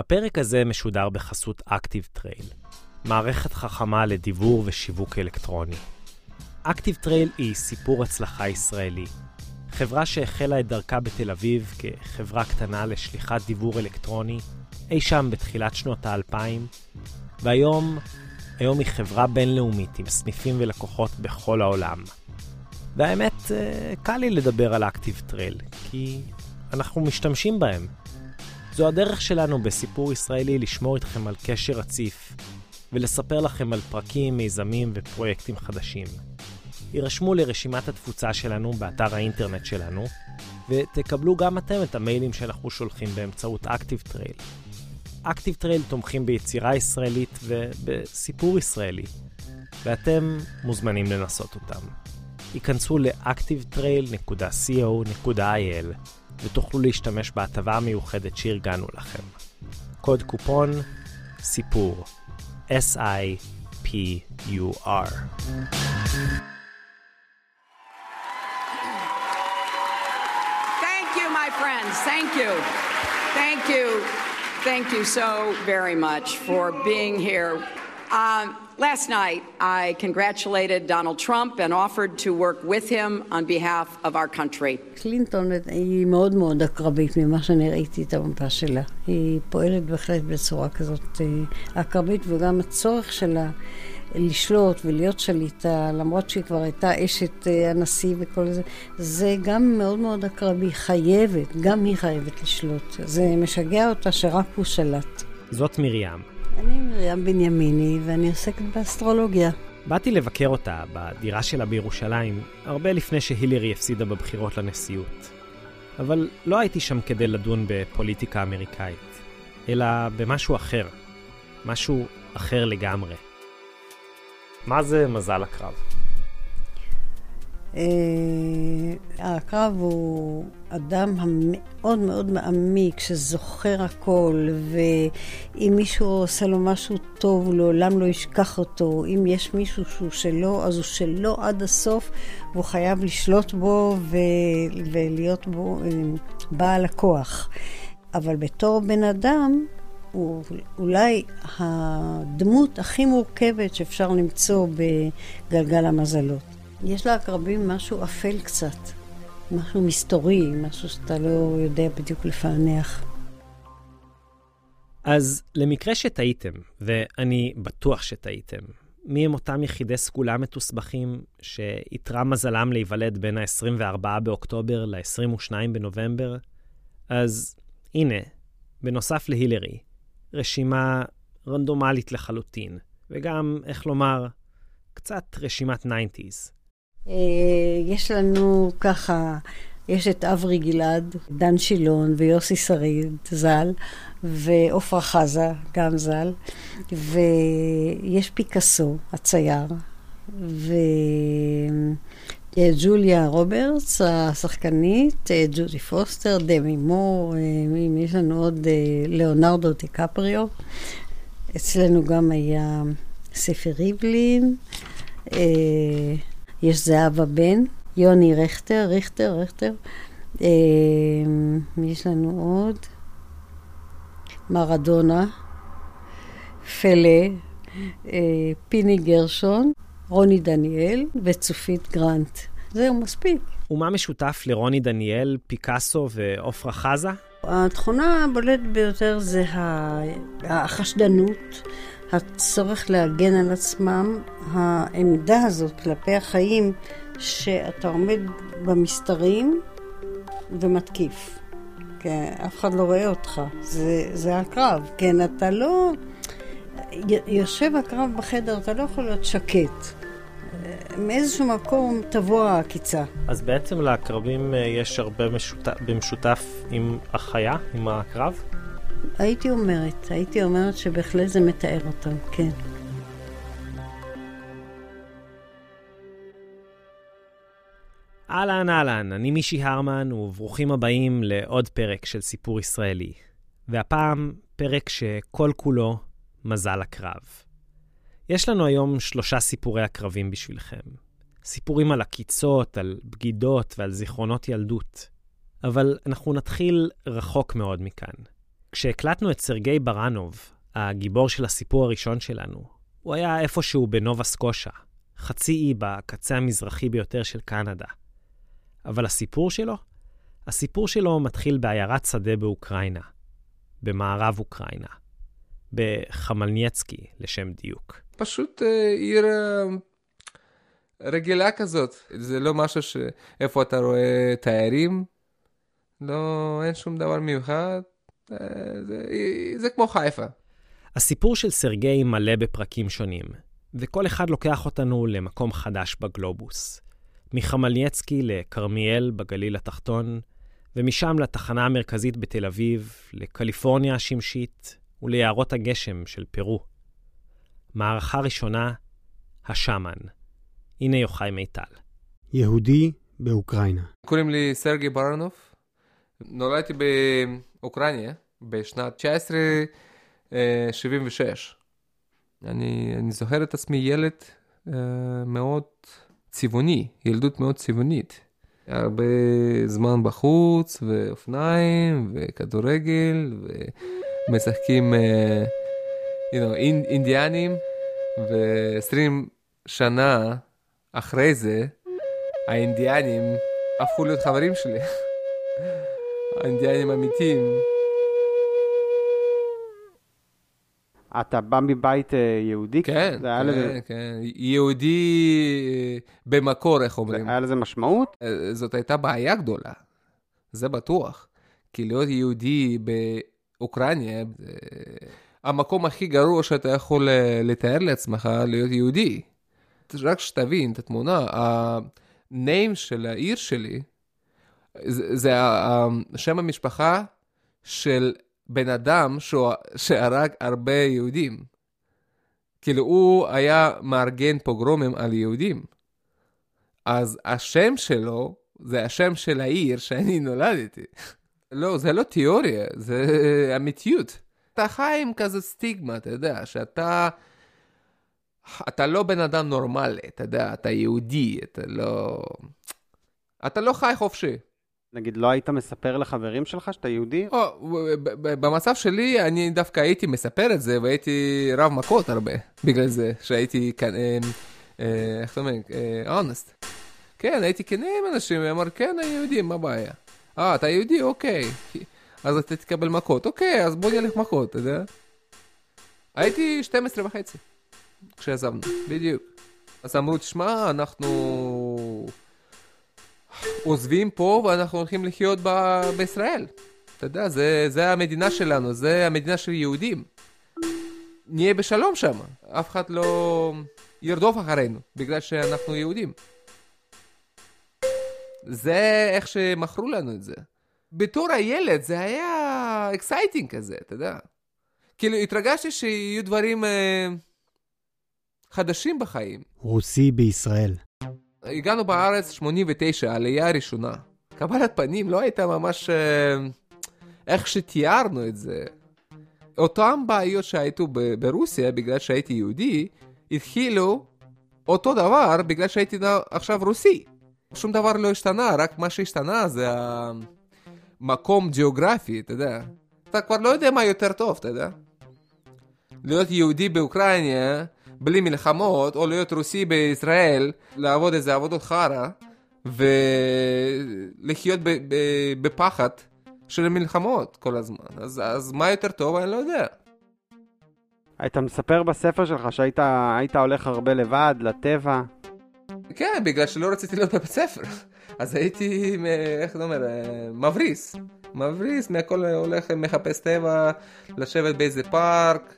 הפרק הזה משודר בחסות Active Trail, מערכת חכמה לדיוור ושיווק אלקטרוני. Active Trail היא סיפור הצלחה ישראלי. חברה שהחלה את דרכה בתל אביב כחברה קטנה לשליחת דיוור אלקטרוני אי שם בתחילת שנות האלפיים, והיום היום היא חברה בינלאומית עם סניפים ולקוחות בכל העולם. והאמת, אה, קל לי לדבר על Active Trail, כי אנחנו משתמשים בהם. זו הדרך שלנו בסיפור ישראלי לשמור איתכם על קשר רציף, ולספר לכם על פרקים, מיזמים ופרויקטים חדשים. הירשמו לרשימת התפוצה שלנו באתר האינטרנט שלנו, ותקבלו גם אתם את המיילים שאנחנו שולחים באמצעות Active Trail. Active Trail תומכים ביצירה ישראלית ובסיפור ישראלי, ואתם מוזמנים לנסות אותם. היכנסו ל-activetrail.co.il ותוכלו להשתמש בהטבה המיוחדת שארגנו לכם. קוד קופון סיפור S-I-P-U-R. Thank you. Thank you. Thank you. Thank you so very much for being here. Um, last night, I congratulated Donald Trump and offered to work with him on behalf of our country. קלינטון היא מאוד מאוד אקרבית ממה שאני ראיתי את המפה שלה. היא פועלת בהחלט בצורה כזאת אקרבית, וגם הצורך שלה לשלוט ולהיות שליטה, למרות שהיא כבר הייתה אשת הנשיא וכל זה, זה גם מאוד מאוד אקרבי. חייבת, גם היא חייבת לשלוט. זה משגע אותה שרק הוא שלט. זאת מרים. אני מרים בנימיני, ואני עוסקת באסטרולוגיה. באתי לבקר אותה בדירה שלה בירושלים, הרבה לפני שהילרי הפסידה בבחירות לנשיאות. אבל לא הייתי שם כדי לדון בפוליטיקה אמריקאית, אלא במשהו אחר. משהו אחר לגמרי. מה זה מזל הקרב? הקרב הוא אדם המאוד מאוד מעמיק, שזוכר הכל, ואם מישהו עושה לו משהו טוב, הוא לעולם לא ישכח אותו. אם יש מישהו שהוא שלו, אז הוא שלו עד הסוף, והוא חייב לשלוט בו ולהיות בו בעל הכוח. אבל בתור בן אדם, הוא אולי הדמות הכי מורכבת שאפשר למצוא בגלגל המזלות. יש לעקרבים משהו אפל קצת, משהו מסתורי, משהו שאתה לא יודע בדיוק לפענח. אז למקרה שטעיתם, ואני בטוח שטעיתם, מי הם אותם יחידי סגולה מתוסבכים שאיתרע מזלם להיוולד בין ה-24 באוקטובר ל-22 בנובמבר? אז הנה, בנוסף להילרי, רשימה רנדומלית לחלוטין, וגם, איך לומר, קצת רשימת 90's. יש לנו ככה, יש את אברי גלעד, דן שילון ויוסי שריד, ז"ל, ועופרה חזה, גם ז"ל, ויש פיקאסו, הצייר, וג'וליה רוברטס, השחקנית, ג'ודי פוסטר, דמי מור, יש לנו עוד ליאונרדו דיקפריו. אצלנו גם היה ספר ריבלין. יש זהבה בן, יוני רכטר, ריכטר, רכטר. יש לנו עוד מרדונה, פלה, פיני גרשון, רוני דניאל וצופית גרנט. זהו, מספיק. ומה משותף לרוני דניאל, פיקאסו ועופרה חזה? התכונה הבולטת ביותר זה החשדנות. הצורך להגן על עצמם, העמדה הזאת כלפי החיים, שאתה עומד במסתרים ומתקיף. כן, אף אחד לא רואה אותך, זה, זה הקרב. כן, אתה לא... יושב הקרב בחדר, אתה לא יכול להיות שקט. מאיזשהו מקום תבוא העקיצה. אז בעצם לקרבים יש הרבה משותף, במשותף עם החיה, עם הקרב? הייתי אומרת, הייתי אומרת שבהחלט זה מתאר אותם, כן. אהלן אהלן, אני מישי הרמן, וברוכים הבאים לעוד פרק של סיפור ישראלי. והפעם פרק שכל כולו מזל הקרב. יש לנו היום שלושה סיפורי הקרבים בשבילכם. סיפורים על עקיצות, על בגידות ועל זיכרונות ילדות. אבל אנחנו נתחיל רחוק מאוד מכאן. כשהקלטנו את סרגי ברנוב, הגיבור של הסיפור הראשון שלנו, הוא היה איפשהו בנובה סקושה, חצי אי בקצה המזרחי ביותר של קנדה. אבל הסיפור שלו? הסיפור שלו מתחיל בעיירת שדה באוקראינה, במערב אוקראינה, בחמלניאצקי, לשם דיוק. פשוט אה, עיר אה, רגילה כזאת. זה לא משהו ש... איפה אתה רואה תיירים? לא, אין שום דבר מיוחד. אה, זה, זה כמו חיפה. הסיפור של סרגי מלא בפרקים שונים, וכל אחד לוקח אותנו למקום חדש בגלובוס. מחמלניאצקי לכרמיאל בגליל התחתון, ומשם לתחנה המרכזית בתל אביב, לקליפורניה השמשית וליערות הגשם של פרו. מערכה ראשונה, השאמן. הנה יוחאי מיטל. יהודי באוקראינה. קוראים לי סרגי ברנוף. נולדתי באוקראינה בשנת 1976. אני, אני זוכר את עצמי ילד uh, מאוד צבעוני, ילדות מאוד צבעונית. הרבה זמן בחוץ, ואופניים, וכדורגל, ומשחקים, uh, you know, אינ, אינדיאנים, ו-20 שנה אחרי זה, האינדיאנים הפכו להיות חברים שלי. האינדיאנים אמיתיים. אתה בא מבית אה, יהודי? כן, כן, לזה... כן. יהודי אה, במקור, איך אומרים. היה לזה משמעות? אה, זאת הייתה בעיה גדולה, זה בטוח. כי להיות יהודי באוקראינה, זה המקום הכי גרוע שאתה יכול לתאר לעצמך להיות יהודי. רק שתבין את התמונה, הניים של העיר שלי, זה, זה שם המשפחה של בן אדם שהרג הרבה יהודים. כאילו, הוא היה מארגן פוגרומים על יהודים. אז השם שלו זה השם של העיר שאני נולדתי. לא, זה לא תיאוריה, זה אמיתיות. אתה חי עם כזה סטיגמה, אתה יודע, שאתה... אתה לא בן אדם נורמלי, אתה יודע, אתה יהודי, אתה לא... אתה לא חי חופשי. נגיד, לא היית מספר לחברים שלך שאתה יהודי? או, במצב שלי, אני דווקא הייתי מספר את זה, והייתי רב מכות הרבה, בגלל זה, שהייתי כאן, אה, אה, איך אתה אומר, אונסט. כן, הייתי כנה עם אנשים, ואמר, כן, אני יהודי, מה הבעיה? אה, אתה יהודי? אוקיי. אז אתה תקבל מכות. אוקיי, אז בוא נלך מכות, אתה יודע? הייתי 12 וחצי כשעזבנו, בדיוק. אז אמרו, תשמע, אנחנו... עוזבים פה ואנחנו הולכים לחיות ב- בישראל. אתה יודע, זה, זה המדינה שלנו, זה המדינה של יהודים. נהיה בשלום שם, אף אחד לא ירדוף אחרינו, בגלל שאנחנו יהודים. זה איך שמכרו לנו את זה. בתור הילד זה היה exciting כזה, אתה יודע. כאילו, התרגשתי שיהיו דברים אה, חדשים בחיים. רוסי בישראל. הגענו בארץ 89, העלייה הראשונה. קבלת פנים לא הייתה ממש אה, איך שתיארנו את זה. אותן בעיות שהייתו ברוסיה בגלל שהייתי יהודי, התחילו אותו דבר בגלל שהייתי עכשיו רוסי. שום דבר לא השתנה, רק מה שהשתנה זה המקום גיאוגרפי, אתה יודע. אתה כבר לא יודע מה יותר טוב, אתה יודע. להיות יהודי באוקראינה בלי מלחמות, או להיות רוסי בישראל, לעבוד איזה עבודות חרא, ולחיות בפחד של מלחמות כל הזמן. אז, אז מה יותר טוב, אני לא יודע. היית מספר בספר שלך שהיית הולך הרבה לבד, לטבע. כן, בגלל שלא רציתי להיות בבית ספר. אז הייתי, איך אתה אומר, מבריס. מבריס, מהכל הולך, מחפש טבע, לשבת באיזה פארק,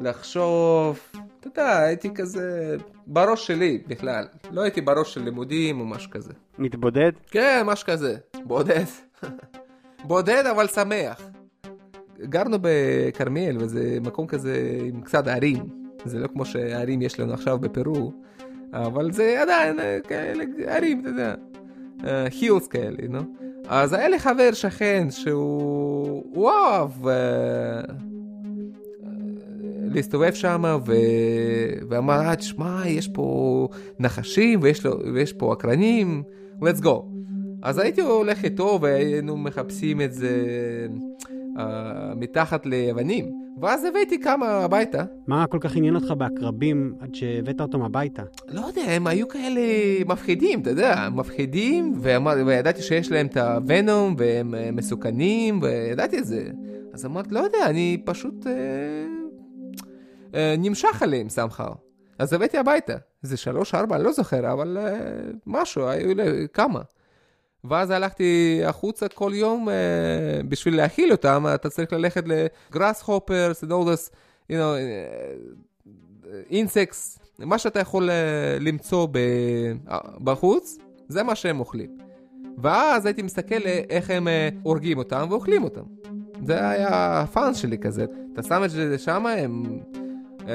לחשוב, אתה יודע, הייתי כזה בראש שלי בכלל. לא הייתי בראש של לימודים או משהו כזה. מתבודד? כן, משהו כזה. בודד. בודד אבל שמח. גרנו בכרמיאל וזה מקום כזה עם קצת ערים. זה לא כמו שהערים יש לנו עכשיו בפרו, אבל זה עדיין אה, כאלה ערים, אתה יודע. הילס uh, כאלה, נו. אז היה לי חבר שכן שהוא אוהב... Uh, להסתובב שם, ו... ואמר, אה, תשמע, יש פה נחשים ויש, לו... ויש פה עקרנים, let's go. אז הייתי הולך איתו והיינו מחפשים את זה, מתחת ליוונים. ואז הבאתי כמה הביתה. מה כל כך עניין אותך בעקרבים עד שהבאת אותם הביתה? לא יודע, הם היו כאלה מפחידים, אתה יודע, מפחידים, ואמר, וידעתי שיש להם את הוונום, והם אה, מסוכנים, וידעתי את זה. אז אמרתי, לא יודע, אני פשוט אה, אה, נמשך עליהם somehow. אז הבאתי הביתה. זה שלוש, ארבע, אני לא זוכר, אבל אה, משהו, היו לי כמה. ואז הלכתי החוצה כל יום uh, בשביל להאכיל אותם, אתה צריך ללכת לגראס הופרס, and you know, אינסקס, uh, מה שאתה יכול uh, למצוא ב, בחוץ, זה מה שהם אוכלים. ואז הייתי מסתכל איך הם הורגים אותם ואוכלים אותם. זה היה הפאנס שלי כזה. אתה שם את זה שם, הם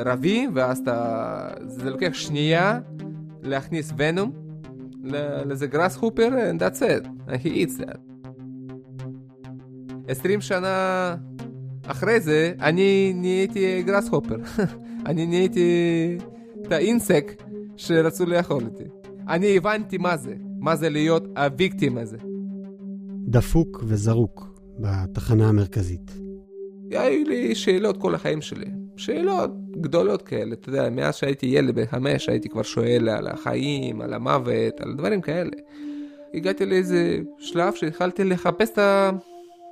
רבים, ואז אתה... זה לוקח שנייה להכניס ונום. לאיזה גראס הופר, and that's it, he eats that. 20 שנה אחרי זה, אני נהייתי גראס הופר. אני נהייתי את האינסק שרצו לאכול אותי. אני הבנתי מה זה, מה זה להיות הוויקטים הזה. דפוק וזרוק בתחנה המרכזית. היו לי שאלות כל החיים שלי. שאלות גדולות כאלה, אתה יודע, מאז שהייתי ילד בן חמש הייתי כבר שואל על החיים, על המוות, על דברים כאלה. הגעתי לאיזה שלב שהתחלתי לחפש את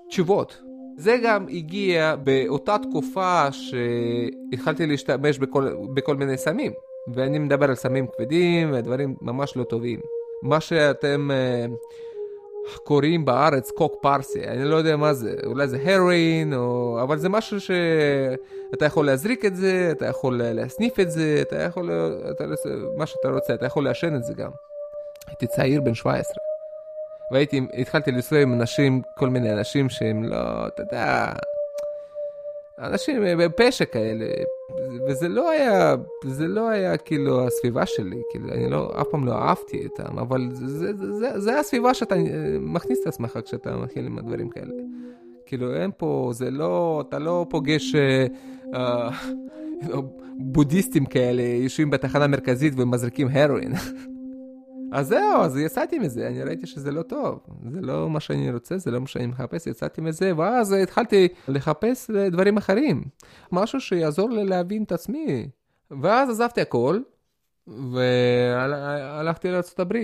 התשובות. זה גם הגיע באותה תקופה שהתחלתי להשתמש בכל, בכל מיני סמים. ואני מדבר על סמים כבדים ודברים ממש לא טובים. מה שאתם uh, קוראים בארץ קוק פרסי, אני לא יודע מה זה, אולי זה הרואין, או... אבל זה משהו שאתה יכול להזריק את זה, אתה יכול להסניף את זה, אתה יכול, אתה... מה שאתה רוצה, אתה יכול לעשן את זה גם. הייתי צעיר בן 17, והייתי, התחלתי לנסוע עם אנשים, כל מיני אנשים שהם לא, אתה יודע, אנשים בפשע כאלה, וזה לא היה, זה לא היה כאילו הסביבה שלי, כאילו אני לא, אף פעם לא אהבתי אותם, אבל זה, זה, זה, זה, הסביבה שאתה מכניס את עצמך כשאתה מתחיל עם הדברים כאלה. כאילו אין פה, זה לא, אתה לא פוגש uh, uh, בודהיסטים כאלה יושבים בתחנה מרכזית ומזריקים הרואין. אז זהו, אז יצאתי מזה, אני ראיתי שזה לא טוב, זה לא מה שאני רוצה, זה לא מה שאני מחפש, יצאתי מזה, ואז התחלתי לחפש דברים אחרים, משהו שיעזור לי להבין את עצמי. ואז עזבתי הכל, והלכתי לארה"ב,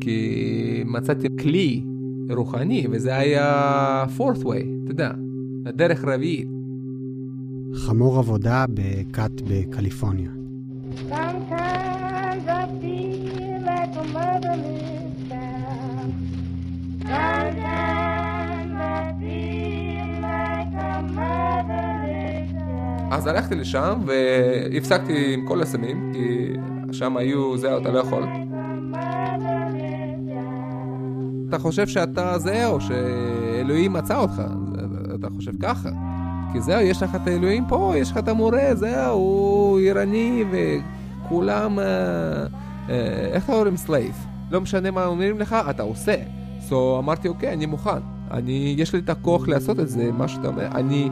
כי מצאתי כלי רוחני, וזה היה fourth way, אתה יודע, הדרך רביעית. חמור עבודה בכת בקליפורניה. אז הלכתי לשם והפסקתי עם כל הסמים, כי שם היו, זהו, אתה לא יכול. אתה חושב שאתה זה, או שאלוהים מצא אותך, אתה חושב ככה. כי זהו, יש לך את האלוהים פה, יש לך את המורה, זהו, הוא עירני וכולם, אה, איך אומרים slave? לא משנה מה אומרים לך, אתה עושה. so, אמרתי, אוקיי, אני מוכן. אני, יש לי את הכוח לעשות את זה, מה שאתה אומר. אני,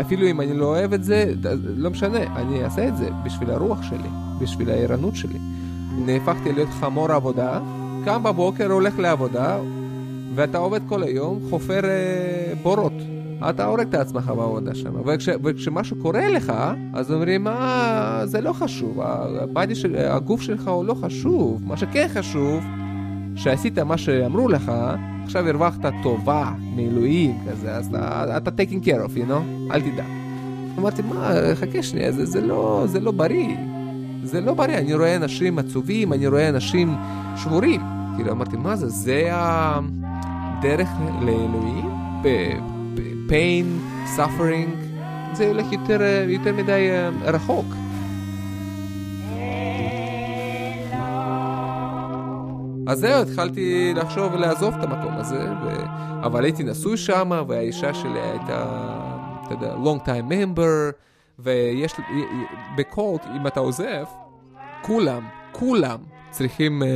אפילו אם אני לא אוהב את זה, לא משנה, אני אעשה את זה בשביל הרוח שלי, בשביל הערנות שלי. נהפכתי להיות חמור עבודה, קם בבוקר, הולך לעבודה, ואתה עובד כל היום, חופר אה, בורות. אתה הורג את עצמך בעבודה שם. וכש, וכשמשהו קורה לך, אז אומרים, אה, זה לא חשוב, הבדי של, הגוף שלך הוא לא חשוב. מה שכן חשוב, שעשית מה שאמרו לך, עכשיו הרווחת טובה מאלוהים כזה, אז אתה, אתה taking care of, you know? אל תדאג. אמרתי, מה, חכה שנייה, זה, זה, לא, זה לא בריא. זה לא בריא, אני רואה אנשים עצובים, אני רואה אנשים שבורים. כאילו, אמרתי, מה זה, זה הדרך לאלוהים? Pain, suffering, זה הולך יותר, יותר מדי רחוק. אז זהו, התחלתי לחשוב ולעזוב את המקום הזה, ו... אבל הייתי נשוי שם, והאישה שלי הייתה, אתה יודע, long time member, ויש, בקולט, אם אתה עוזב, כולם, כולם צריכים uh,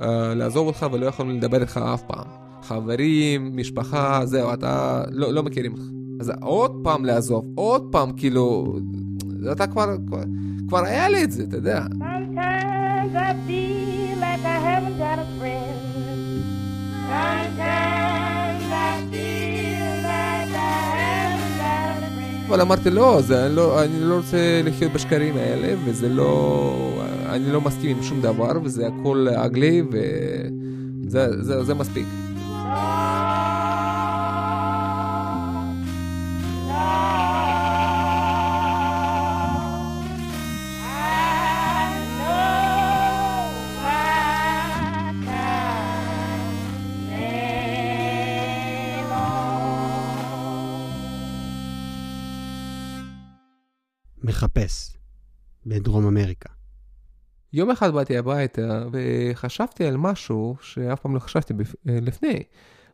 uh, לעזוב אותך ולא יכולים לדבר איתך אף פעם. חברים, משפחה, זהו, אתה לא, לא מכירים אותך. אז עוד פעם לעזוב, עוד פעם, כאילו, אתה כבר, כבר, כבר היה לי את זה, אתה יודע. אבל אמרתי לא, זה, אני, לא, אני לא רוצה לחיות בשקרים האלה, וזה לא, אני לא מסכים עם שום דבר, וזה הכל אגלי, וזה זה, זה מספיק. מחפש בדרום אמריקה. יום אחד באתי הביתה וחשבתי על משהו שאף פעם לא חשבתי בפ... לפני.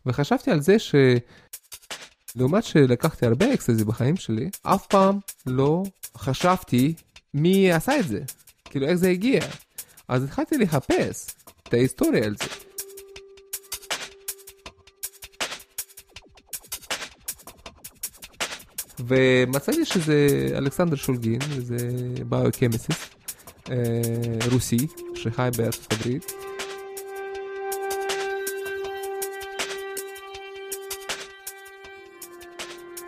וחשבתי על זה שלעומת שלקחתי הרבה אקסטזי בחיים שלי, אף פעם לא חשבתי מי עשה את זה. כאילו איך זה הגיע. אז התחלתי לחפש את ההיסטוריה על זה. ומצאתי שזה אלכסנדר שולגין, זה ביוקמיסיס, אה, רוסי, שחי בארצות הברית.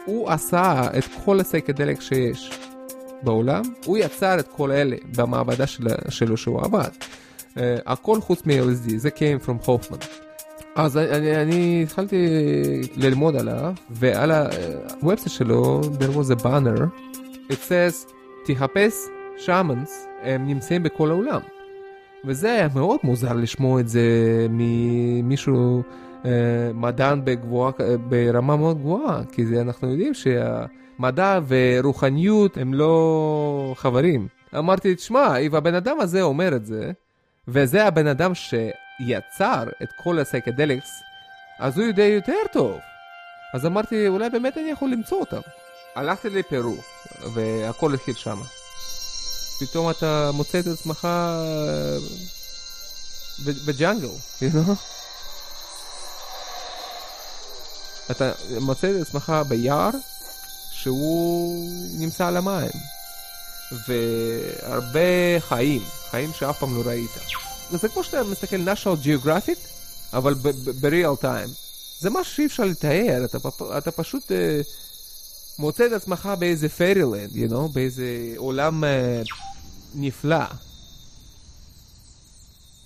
הוא עשה את כל הסייקדליק שיש בעולם, הוא יצר את כל אלה במעבדה של, שלו שהוא עבד. Uh, הכל חוץ מ-LSD, זה came from Hoffman. אז אני, אני התחלתי ללמוד עליו, ועל הוובסט שלו, there was a banner, it says, תחפש שאמנס, הם נמצאים בכל העולם. וזה היה מאוד מוזר לשמוע את זה ממישהו אה, מדען בגבוה, ברמה מאוד גבוהה, כי זה, אנחנו יודעים שהמדע ורוחניות הם לא חברים. אמרתי, תשמע, אם הבן אדם הזה אומר את זה, וזה הבן אדם ש... יצר את כל הסייקדליקס, אז הוא יודע יותר טוב. אז אמרתי, אולי באמת אני יכול למצוא אותם. הלכתי לפרו, והכל התחיל שם. פתאום אתה מוצא את עצמך אה, בג'אנגל, you know? אתה מוצא את עצמך ביער שהוא נמצא על המים. והרבה חיים, חיים שאף פעם לא ראית. זה כמו שאתה מסתכל national geographic, אבל ב-real time. זה משהו שאי אפשר לתאר, אתה, אתה פשוט uh, מוצא את עצמך באיזה פיירילנד, you know, באיזה עולם uh, נפלא.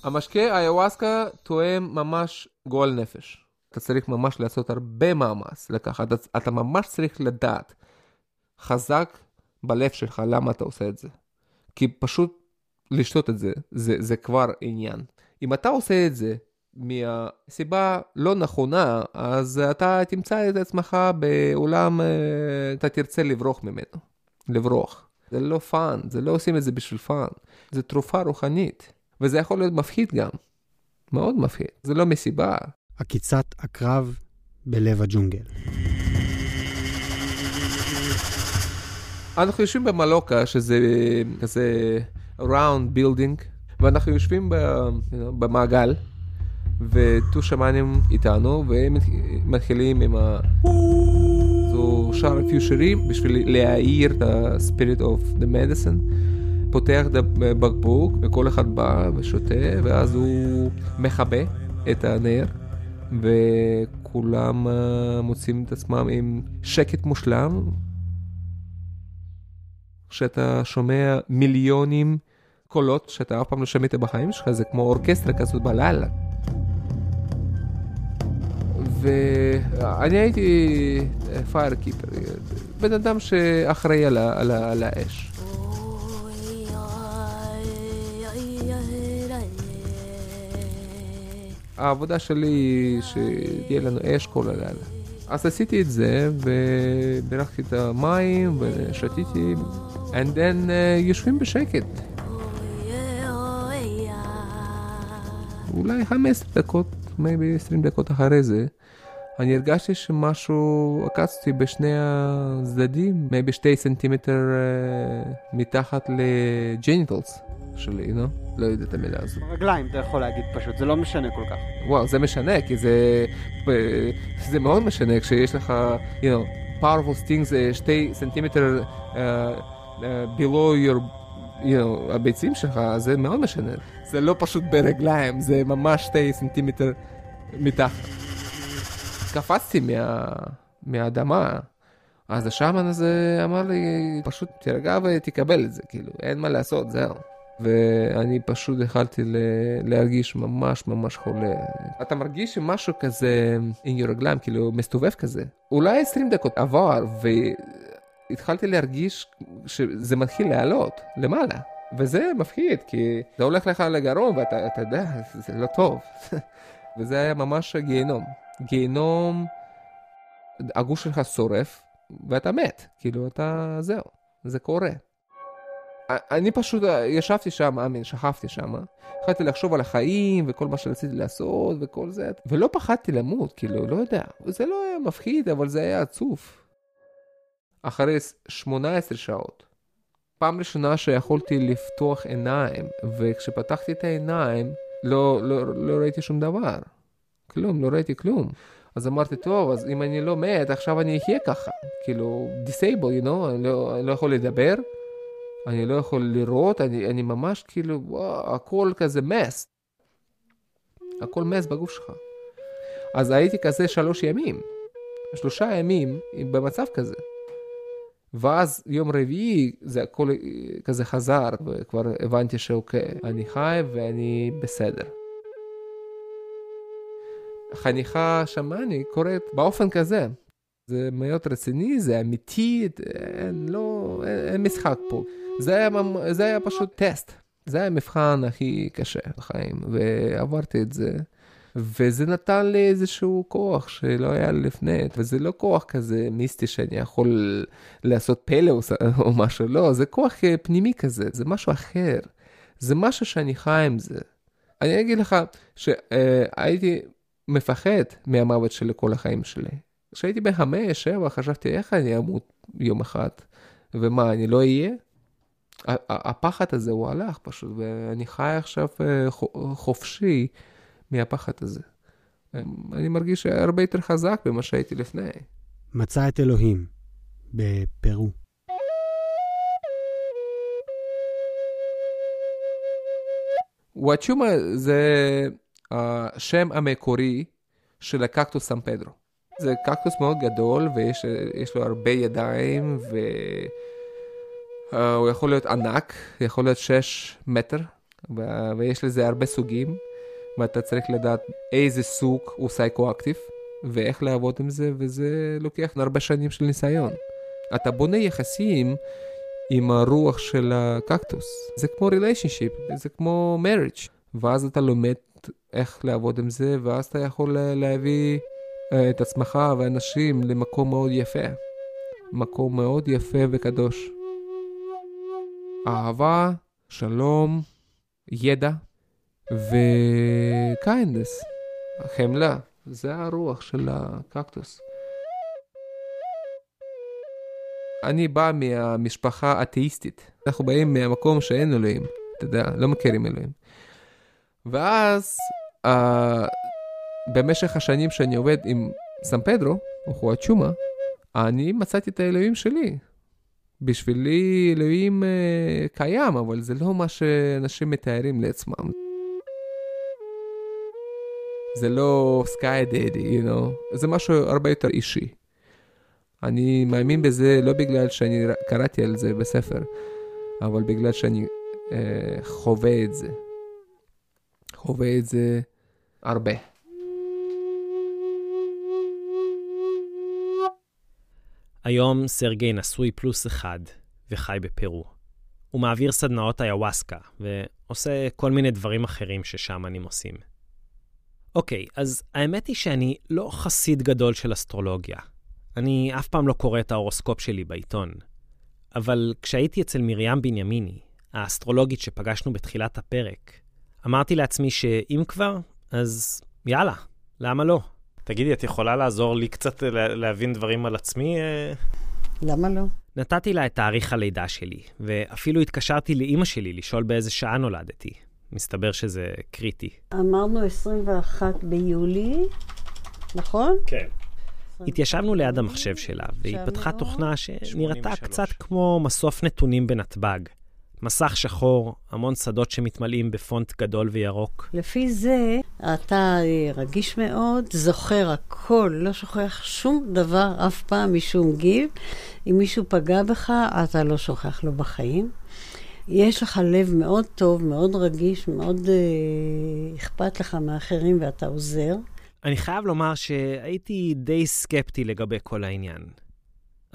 המשקה איוואסקה תואם ממש גועל נפש. אתה צריך ממש לעשות הרבה מאמץ לקחת, אתה, אתה ממש צריך לדעת חזק בלב שלך למה אתה עושה את זה. כי פשוט לשתות את זה, זה, זה כבר עניין. אם אתה עושה את זה מהסיבה לא נכונה, אז אתה תמצא את עצמך בעולם, אה, אתה תרצה לברוח ממנו. לברוח. זה לא fun, זה לא עושים את זה בשביל fun. זה תרופה רוחנית, וזה יכול להיות מפחיד גם. מאוד מפחיד. זה לא מסיבה. עקיצת העקרב בלב הג'ונגל. אנחנו יושבים ב maloca, שזה כזה round building, ואנחנו יושבים ב, you know, במעגל, ו two שמאנים איתנו, והם מתחילים עם ה... זו שר אפילו שירים בשביל להעיר את ה-spirit of the medicine. פותח את הבקבוק, וכל אחד בא ושותה, ואז הוא מכבה את הנר, וכולם uh, מוצאים את עצמם עם שקט מושלם, שאתה שומע מיליונים קולות שאתה אף פעם לא שמעת בחיים שלך, זה כמו אורקסטרה כזאת בלילה. ואני הייתי פייר קיפר, בן אדם שאחראי על, על, על האש. העבודה שלי היא שיהיה לנו אש כל הלילה. אז עשיתי את זה, ובירכתי את המים, ושתיתי, and then uh, יושבים בשקט. אולי 15 דקות, maybe 20 דקות אחרי זה, אני הרגשתי שמשהו, עקצתי בשני הצדדים, maybe שתי סנטימטר uh, מתחת לג'ניטלס שלי, know? לא יודע את המילה הזו. רגליים, אתה יכול להגיד פשוט, זה לא משנה כל כך. וואו, זה משנה, כי זה, זה מאוד משנה כשיש לך, you know, powerful stings זה שתי סנטימטר uh, uh, below your, you know, הביצים שלך, זה מאוד משנה. זה לא פשוט ברגליים, זה ממש שתי סנטימטר מתחת. קפצתי מה, מהאדמה, אז השאמן הזה אמר לי, פשוט תירגע ותקבל את זה, כאילו, אין מה לעשות, זהו. ואני פשוט התחלתי להרגיש ממש ממש חולה. אתה מרגיש שמשהו כזה עם הרגליים, כאילו מסתובב כזה. אולי 20 דקות עבר, והתחלתי להרגיש שזה מתחיל לעלות למעלה. וזה מפחיד, כי זה הולך לך לגרום, ואתה יודע, זה לא טוב. וזה היה ממש גיהנום. גיהנום, הגוש שלך שורף, ואתה מת. כאילו, אתה, זהו, זה קורה. אני פשוט ישבתי שם, אמין, שכבתי שם, התחלתי לחשוב על החיים וכל מה שרציתי לעשות וכל זה, ולא פחדתי למות, כאילו, לא יודע. זה לא היה מפחיד, אבל זה היה עצוב. אחרי 18 שעות, פעם ראשונה שיכולתי לפתוח עיניים, וכשפתחתי את העיניים, לא, לא, לא ראיתי שום דבר. כלום, לא ראיתי כלום. אז אמרתי, טוב, אז אם אני לא מת, עכשיו אני אחיה ככה. כאילו, disable, you know, אני לא, אני לא יכול לדבר, אני לא יכול לראות, אני, אני ממש כאילו, וואו, הכל כזה מס. הכל מס בגוף שלך. אז הייתי כזה שלוש ימים, שלושה ימים במצב כזה. ואז יום רביעי זה הכל כזה חזר, וכבר הבנתי שאוקיי, אני חי ואני בסדר. חניכה שמאני קורית באופן כזה. זה מאוד רציני, זה אמיתי, אין, לא, אין, אין משחק פה. זה היה, זה היה פשוט טסט. זה היה המבחן הכי קשה בחיים, ועברתי את זה. וזה נתן לי איזשהו כוח שלא היה לי לפני, וזה לא כוח כזה מיסטי שאני יכול לעשות פלא או משהו, לא, זה כוח פנימי כזה, זה משהו אחר. זה משהו שאני חי עם זה. אני אגיד לך שהייתי מפחד מהמוות שלי כל החיים שלי. כשהייתי בן חמש, שבע, חשבתי איך אני אמות יום אחד, ומה, אני לא אהיה? הפחד הזה הוא הלך פשוט, ואני חי עכשיו אה, חופשי מהפחד הזה. אני מרגיש הרבה יותר חזק ממה שהייתי לפני. מצא את אלוהים בפרו. וואצ'ומה זה השם המקורי של הקקטוס סן פדרו. זה קקטוס מאוד גדול ויש לו הרבה ידיים והוא uh, יכול להיות ענק, יכול להיות 6 מטר ו- ויש לזה הרבה סוגים ואתה צריך לדעת איזה סוג הוא סייקואקטיב ואיך לעבוד עם זה וזה לוקח הרבה שנים של ניסיון. אתה בונה יחסים עם הרוח של הקקטוס. זה כמו relationship, זה כמו marriage. ואז אתה לומד איך לעבוד עם זה, ואז אתה יכול להביא אה, את עצמך ואנשים למקום מאוד יפה. מקום מאוד יפה וקדוש. אהבה, שלום, ידע ו kindness, חמלה, זה הרוח של הקקטוס. אני בא מהמשפחה האתאיסטית. אנחנו באים מהמקום שאין אלוהים, אתה יודע, לא מכירים אלוהים. ואז uh, במשך השנים שאני עובד עם סן פדרו, או חואצ'ומה, אני מצאתי את האלוהים שלי. בשבילי אלוהים uh, קיים, אבל זה לא מה שאנשים מתארים לעצמם. זה לא סקאי דדי, you know, זה משהו הרבה יותר אישי. אני מאמין בזה לא בגלל שאני קראתי על זה בספר, אבל בגלל שאני uh, חווה את זה. חווה את זה הרבה. היום סרגי נשוי פלוס אחד וחי בפרו. הוא מעביר סדנאות איוואסקה ועושה כל מיני דברים אחרים ששאמנים עושים. אוקיי, אז האמת היא שאני לא חסיד גדול של אסטרולוגיה. אני אף פעם לא קורא את ההורוסקופ שלי בעיתון. אבל כשהייתי אצל מרים בנימיני, האסטרולוגית שפגשנו בתחילת הפרק, אמרתי לעצמי שאם כבר, אז יאללה, למה לא? תגידי, את יכולה לעזור לי קצת להבין דברים על עצמי? למה לא? נתתי לה את תאריך הלידה שלי, ואפילו התקשרתי לאימא שלי לשאול באיזה שעה נולדתי. מסתבר שזה קריטי. אמרנו 21 ביולי, נכון? כן. התיישבנו ליד המחשב שלה, והיא פתחה תוכנה שנראתה קצת כמו מסוף נתונים בנתב"ג. מסך שחור, המון שדות שמתמלאים בפונט גדול וירוק. לפי זה, אתה אה, רגיש מאוד, זוכר הכל, לא שוכח שום דבר אף פעם משום גיל. אם מישהו פגע בך, אתה לא שוכח לו בחיים. יש לך לב מאוד טוב, מאוד רגיש, מאוד אה, אכפת לך מאחרים ואתה עוזר. אני חייב לומר שהייתי די סקפטי לגבי כל העניין.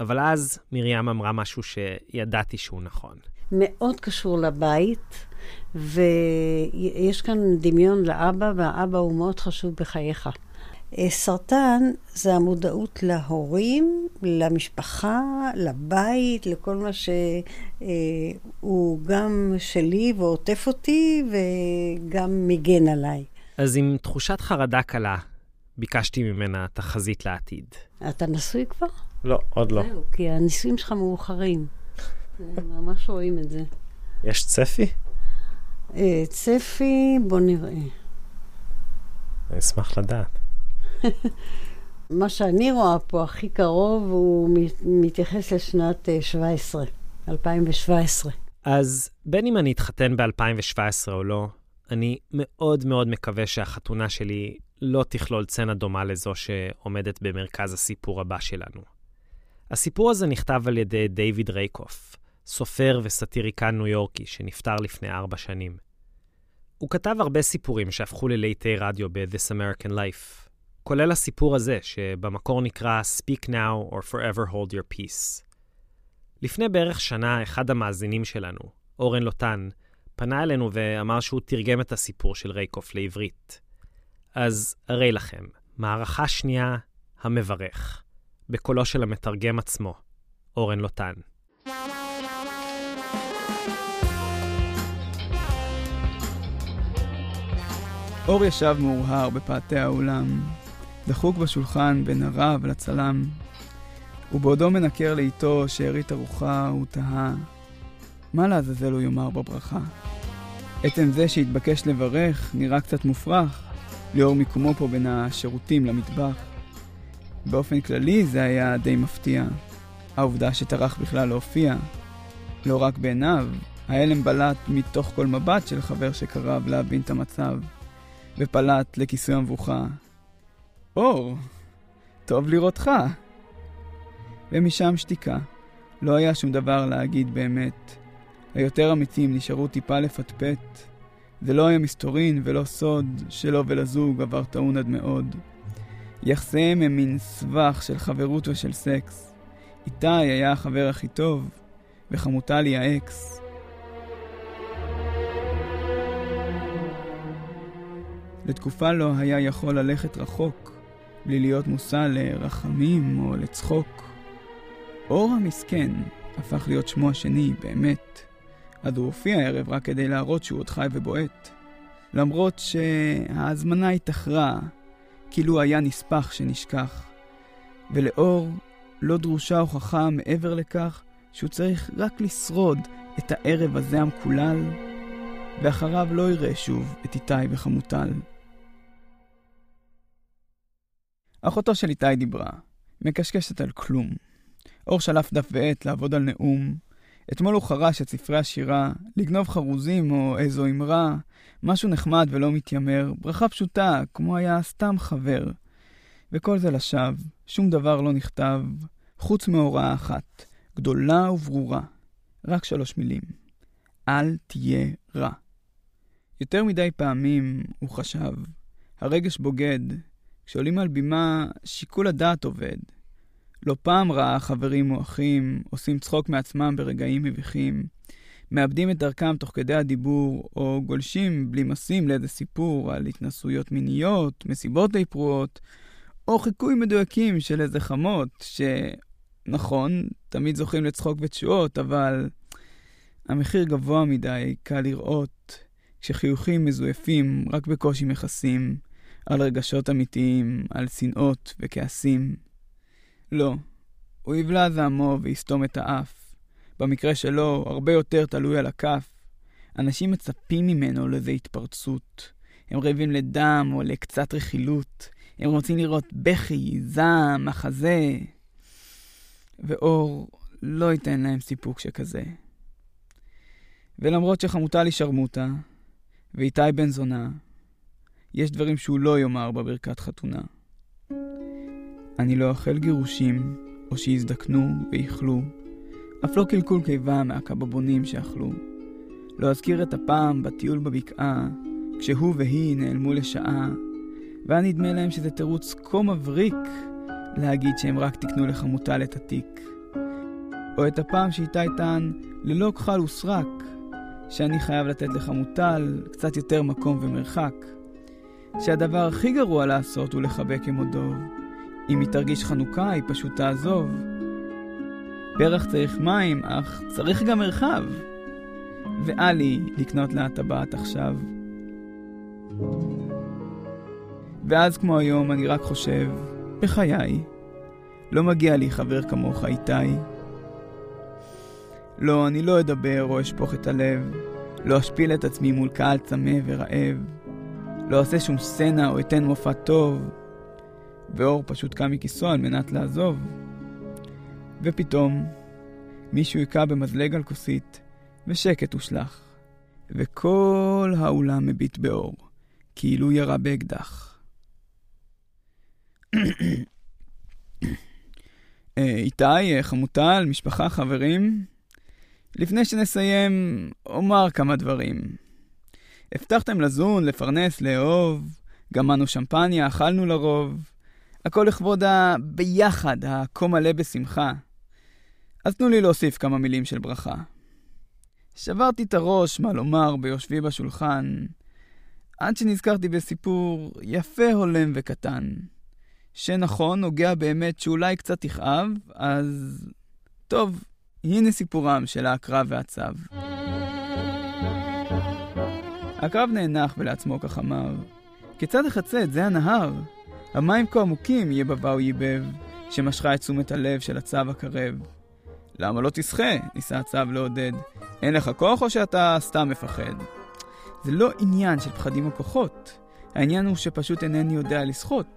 אבל אז מרים אמרה משהו שידעתי שהוא נכון. מאוד קשור לבית, ויש כאן דמיון לאבא, והאבא הוא מאוד חשוב בחייך. אה, סרטן זה המודעות להורים, למשפחה, לבית, לכל מה שהוא גם שלי ועוטף אותי וגם מגן עליי. אז עם תחושת חרדה קלה, ביקשתי ממנה תחזית לעתיד. אתה נשוי כבר? לא, עוד לא. זהו, כי הנישואים שלך מאוחרים. ממש רואים את זה. יש צפי? אה, צפי, בוא נראה. אני אשמח לדעת. מה שאני רואה פה הכי קרוב, הוא מתייחס לשנת 17, אה, 2017. אז בין אם אני אתחתן ב-2017 או לא, אני מאוד מאוד מקווה שהחתונה שלי לא תכלול צנע דומה לזו שעומדת במרכז הסיפור הבא שלנו. הסיפור הזה נכתב על ידי דיוויד רייקוף, סופר וסאטיריקן ניו יורקי שנפטר לפני ארבע שנים. הוא כתב הרבה סיפורים שהפכו ללהיטי רדיו ב-This American Life, כולל הסיפור הזה, שבמקור נקרא Speak Now or Forever Hold Your Peace. לפני בערך שנה, אחד המאזינים שלנו, אורן לוטן, פנה אלינו ואמר שהוא תרגם את הסיפור של רייקוף לעברית. אז הרי לכם, מערכה שנייה, המברך, בקולו של המתרגם עצמו, אורן לוטן. אור ישב מאורהר בפאתי האולם, דחוק בשולחן בין הרב לצלם, ובעודו מנקר לאיתו שארית ארוחה, הוא תהה, מה לעזאזל הוא יאמר בברכה? עצם זה שהתבקש לברך נראה קצת מופרך, לאור מיקומו פה בין השירותים למטבח. באופן כללי זה היה די מפתיע. העובדה שטרח בכלל להופיע. לא רק בעיניו, ההלם בלט מתוך כל מבט של חבר שקרב להבין את המצב, ופלט לכיסוי המבוכה. אור, טוב לראותך. ומשם שתיקה. לא היה שום דבר להגיד באמת. היותר אמיתים נשארו טיפה לפטפט. זה לא היה מסתורין ולא סוד שלו ולזוג עבר טעון עד מאוד. יחסיהם הם מין סבך של חברות ושל סקס. איתי היה החבר הכי טוב, וחמוטלי האקס. לתקופה לא היה יכול ללכת רחוק, בלי להיות מושא לרחמים או לצחוק. אור המסכן הפך להיות שמו השני, באמת. אז הוא הופיע הערב רק כדי להראות שהוא עוד חי ובועט. למרות שההזמנה התאחרה, כאילו היה נספח שנשכח. ולאור לא דרושה הוכחה מעבר לכך שהוא צריך רק לשרוד את הערב הזה המקולל, ואחריו לא יראה שוב את איתי וחמוטל. אחותו של איתי דיברה, מקשקשת על כלום. אור שלף דף ועט לעבוד על נאום. אתמול הוא חרש את ספרי השירה, לגנוב חרוזים או איזו אמרה, משהו נחמד ולא מתיימר, ברכה פשוטה, כמו היה סתם חבר. וכל זה לשווא, שום דבר לא נכתב, חוץ מהוראה אחת, גדולה וברורה. רק שלוש מילים. אל תהיה רע. יותר מדי פעמים, הוא חשב, הרגש בוגד, כשעולים על בימה, שיקול הדעת עובד. לא פעם ראה חברים או אחים עושים צחוק מעצמם ברגעים מביכים, מאבדים את דרכם תוך כדי הדיבור, או גולשים בלי משים לאיזה סיפור על התנסויות מיניות, מסיבות די פרועות, או חיקוי מדויקים של איזה חמות, שנכון, תמיד זוכים לצחוק ותשואות, אבל המחיר גבוה מדי, קל לראות, כשחיוכים מזויפים רק בקושי מכסים, על רגשות אמיתיים, על שנאות וכעסים. לא, הוא יבלע זעמו ויסתום את האף. במקרה שלו, הרבה יותר תלוי על הכף. אנשים מצפים ממנו לאיזו התפרצות. הם רעבים לדם או לקצת רכילות. הם רוצים לראות בכי, זעם, מחזה. ואור לא ייתן להם סיפוק שכזה. ולמרות שחמותה לי שרמוטה, ואיתי בן זונה, יש דברים שהוא לא יאמר בברכת חתונה. אני לא אאחל גירושים, או שיזדקנו ויכלו, אף לא קלקול קיבה מהקבבונים שאכלו. לא אזכיר את הפעם בטיול בבקעה, כשהוא והיא נעלמו לשעה, והיה נדמה להם שזה תירוץ כה מבריק להגיד שהם רק תקנו לחמוטל את התיק. או את הפעם שאיתי טען ללא כחל וסרק, שאני חייב לתת לחמוטל קצת יותר מקום ומרחק. שהדבר הכי גרוע לעשות הוא לחבק כמו דוב. אם היא תרגיש חנוכה, היא פשוט תעזוב. פרח צריך מים, אך צריך גם מרחב. ואל לי לקנות לה טבעת עכשיו. ואז כמו היום אני רק חושב, בחיי, לא מגיע לי חבר כמוך איתי. לא, אני לא אדבר או אשפוך את הלב, לא אשפיל את עצמי מול קהל צמא ורעב, לא אעשה שום סצנה או אתן מופע טוב, ואור פשוט קם מכיסו על מנת לעזוב. ופתאום, מישהו היכה במזלג על כוסית, ושקט הושלך, וכל האולם מביט באור, כאילו ירה באקדח. אה, איתי, חמוטל, משפחה, חברים, לפני שנסיים, אומר כמה דברים. הבטחתם לזון, לפרנס, לאהוב, גמנו שמפניה, אכלנו לרוב. הכל לכבוד הביחד, הכה מלא בשמחה. אז תנו לי להוסיף כמה מילים של ברכה. שברתי את הראש מה לומר ביושבי בשולחן, עד שנזכרתי בסיפור יפה, הולם וקטן. שנכון, נוגע באמת שאולי קצת יכאב, אז... טוב, הנה סיפורם של העקרב והצב. העקרב נאנח ולעצמו כך אמר, כיצד אחצה את זה הנהר? המים כה עמוקים או ייבב, שמשכה את תשומת הלב של הצב הקרב. למה לא תשחה? ניסה הצב לעודד. אין לך כוח או שאתה סתם מפחד? זה לא עניין של פחדים או כוחות. העניין הוא שפשוט אינני יודע לשחות.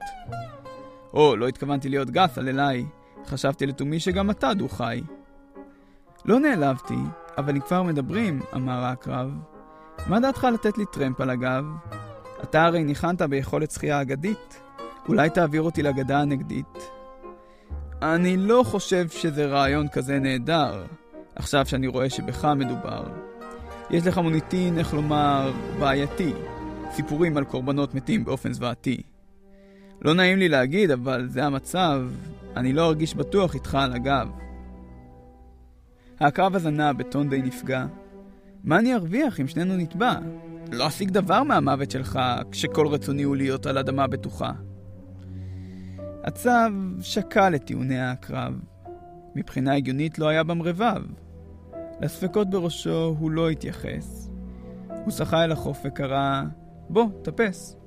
או, לא התכוונתי להיות גס על אליי. חשבתי לתומי שגם אתה דו-חי. לא נעלבתי, אבל אם כבר מדברים, אמר העקרב, מה דעתך לתת לי טרמפ על הגב? אתה הרי ניחנת ביכולת שחייה אגדית. אולי תעביר אותי לגדה הנגדית? אני לא חושב שזה רעיון כזה נהדר, עכשיו שאני רואה שבך מדובר. יש לך מוניטין, איך לומר, בעייתי. סיפורים על קורבנות מתים באופן זוועתי. לא נעים לי להגיד, אבל זה המצב, אני לא ארגיש בטוח איתך על הגב. הקרב אז ענה בטון די נפגע, מה אני ארוויח אם שנינו נטבע? לא אשיג דבר מהמוות שלך, כשכל רצוני הוא להיות על אדמה בטוחה. הצב שקל את טיעוני העקרב. מבחינה הגיונית לא היה בם רבב. לספקות בראשו הוא לא התייחס. הוא שחה אל החוף וקרא, בוא, טפס.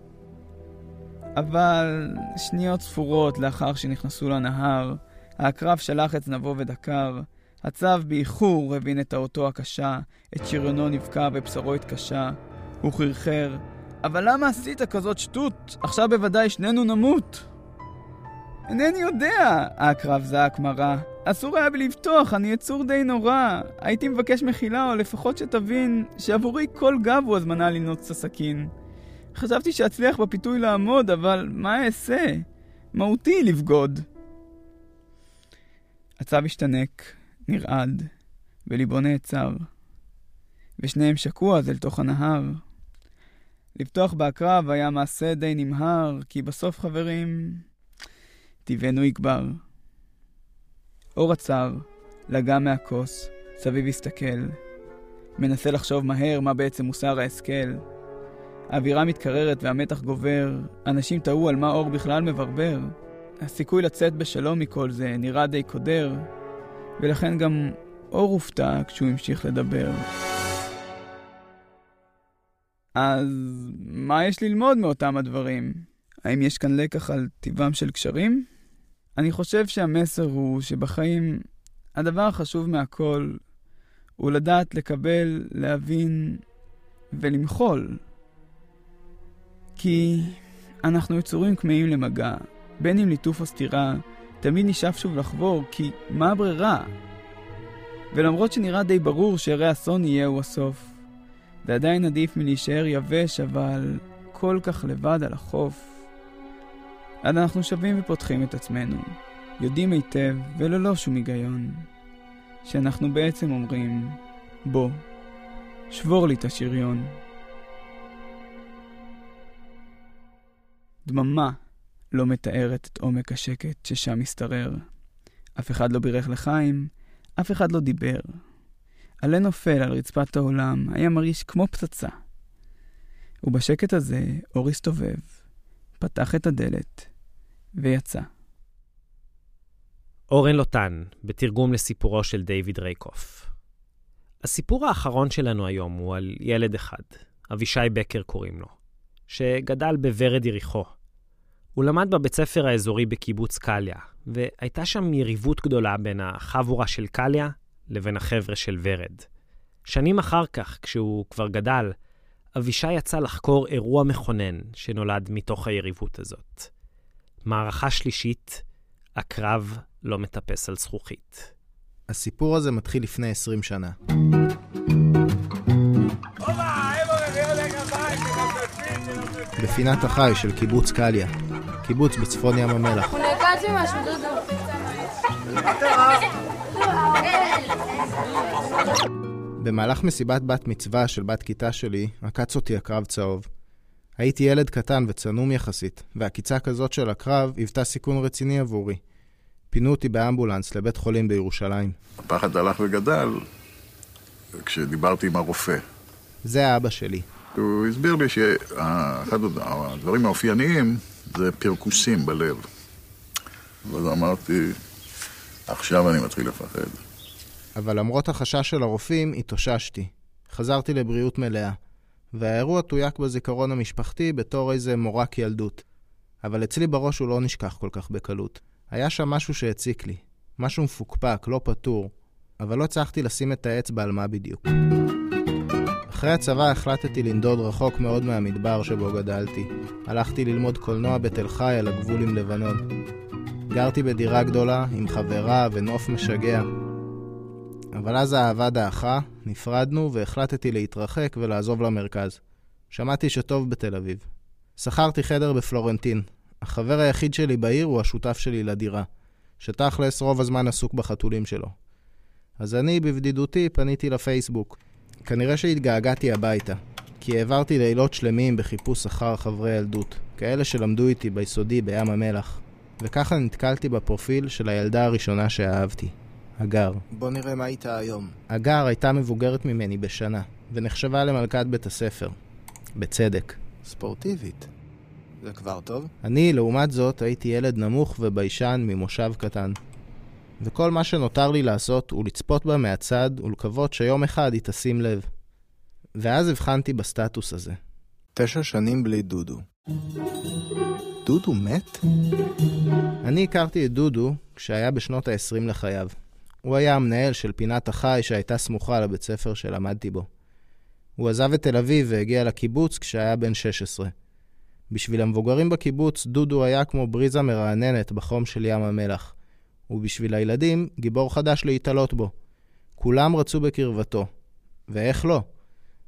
אבל שניות ספורות לאחר שנכנסו לנהר, העקרב שלח את זנבו ודקר, הצב באיחור הבין את טעותו הקשה, את שריונו נבקע ובשרו התקשה. הוא חרחר, אבל למה עשית כזאת שטות? עכשיו בוודאי שנינו נמות. אינני יודע, העקרב זעק מרה. אסור היה בי לבטוח, אני יצור די נורא. הייתי מבקש מחילה, או לפחות שתבין שעבורי כל גב הוא הזמנה לנעוץ את הסכין. חשבתי שאצליח בפיתוי לעמוד, אבל מה אעשה? מהותי לבגוד. הצו השתנק, נרעד, וליבו נעצר. ושניהם שקעו אז אל תוך הנהר. לפתוח בהקרב היה מעשה די נמהר, כי בסוף, חברים, טבענו יגבר. אור הצר, לגע מהכוס, סביב הסתכל. מנסה לחשוב מהר מה בעצם מוסר ההשכל. האווירה מתקררת והמתח גובר, אנשים תהו על מה אור בכלל מברבר. הסיכוי לצאת בשלום מכל זה נראה די קודר, ולכן גם אור הופתע כשהוא המשיך לדבר. אז מה יש ללמוד מאותם הדברים? האם יש כאן לקח על טיבם של קשרים? אני חושב שהמסר הוא שבחיים הדבר החשוב מהכל הוא לדעת לקבל, להבין ולמחול. כי אנחנו יצורים כמהים למגע, בין אם ליטוף או סתירה, תמיד נשאף שוב לחבור, כי מה הברירה? ולמרות שנראה די ברור שהרי אסון יהיהו הסוף, זה עדיין עדיף מלהישאר יבש, אבל כל כך לבד על החוף. עד אנחנו שבים ופותחים את עצמנו, יודעים היטב וללא שום היגיון, שאנחנו בעצם אומרים, בוא, שבור לי את השריון. דממה לא מתארת את עומק השקט ששם משתרר. אף אחד לא בירך לחיים, אף אחד לא דיבר. עלה נופל על רצפת העולם היה מרגיש כמו פצצה. ובשקט הזה אור הסתובב, פתח את הדלת ויצא. אורן לוטן, בתרגום לסיפורו של דיוויד רייקוף. הסיפור האחרון שלנו היום הוא על ילד אחד, אבישי בקר קוראים לו, שגדל בוורד יריחו. הוא למד בבית ספר האזורי בקיבוץ קליה, והייתה שם יריבות גדולה בין החבורה של קליה לבין החבר'ה של ורד. שנים אחר כך, כשהוא כבר גדל, אבישי יצא לחקור אירוע מכונן שנולד מתוך היריבות הזאת. מערכה שלישית, הקרב לא מטפס על זכוכית. הסיפור הזה מתחיל לפני 20 שנה. בפינת החי של קיבוץ קליה, קיבוץ בצפון ים המלח. הוא נעקץ ממשהו, דודו. במהלך מסיבת בת מצווה של בת כיתה שלי, עקץ אותי הקרב צהוב. הייתי ילד קטן וצנום יחסית, ועקיצה כזאת של הקרב היוותה סיכון רציני עבורי. פינו אותי באמבולנס לבית חולים בירושלים. הפחד הלך וגדל כשדיברתי עם הרופא. זה האבא שלי. הוא הסביר לי שאחד הדברים האופייניים זה פרכוסים בלב. ואז אמרתי, עכשיו אני מתחיל לפחד. אבל למרות החשש של הרופאים, התאוששתי. חזרתי לבריאות מלאה, והאירוע תויק בזיכרון המשפחתי בתור איזה מורק ילדות. אבל אצלי בראש הוא לא נשכח כל כך בקלות. היה שם משהו שהציק לי. משהו מפוקפק, לא פתור, אבל לא הצלחתי לשים את האצבע על מה בדיוק. אחרי הצבא החלטתי לנדוד רחוק מאוד מהמדבר שבו גדלתי. הלכתי ללמוד קולנוע בתל חי על הגבול עם לבנון. גרתי בדירה גדולה, עם חברה ונוף משגע. אבל אז האהבה דעכה, נפרדנו והחלטתי להתרחק ולעזוב למרכז. שמעתי שטוב בתל אביב. שכרתי חדר בפלורנטין. החבר היחיד שלי בעיר הוא השותף שלי לדירה, שתכלס רוב הזמן עסוק בחתולים שלו. אז אני, בבדידותי, פניתי לפייסבוק. כנראה שהתגעגעתי הביתה, כי העברתי לילות שלמים בחיפוש אחר חברי ילדות, כאלה שלמדו איתי ביסודי בים המלח. וככה נתקלתי בפרופיל של הילדה הראשונה שאהבתי, הגר. בוא נראה מה איתה היום. הגר הייתה מבוגרת ממני בשנה, ונחשבה למלכת בית הספר. בצדק. ספורטיבית. זה כבר טוב? אני, לעומת זאת, הייתי ילד נמוך וביישן ממושב קטן. וכל מה שנותר לי לעשות הוא לצפות בה מהצד ולקוות שיום אחד היא תשים לב. ואז הבחנתי בסטטוס הזה. תשע שנים בלי דודו. דודו מת? אני הכרתי את דודו כשהיה בשנות ה-20 לחייו. הוא היה המנהל של פינת החי שהייתה סמוכה לבית ספר שלמדתי בו. הוא עזב את תל אביב והגיע לקיבוץ כשהיה בן 16. בשביל המבוגרים בקיבוץ, דודו היה כמו בריזה מרעננת בחום של ים המלח. ובשביל הילדים, גיבור חדש להתעלות בו. כולם רצו בקרבתו. ואיך לא?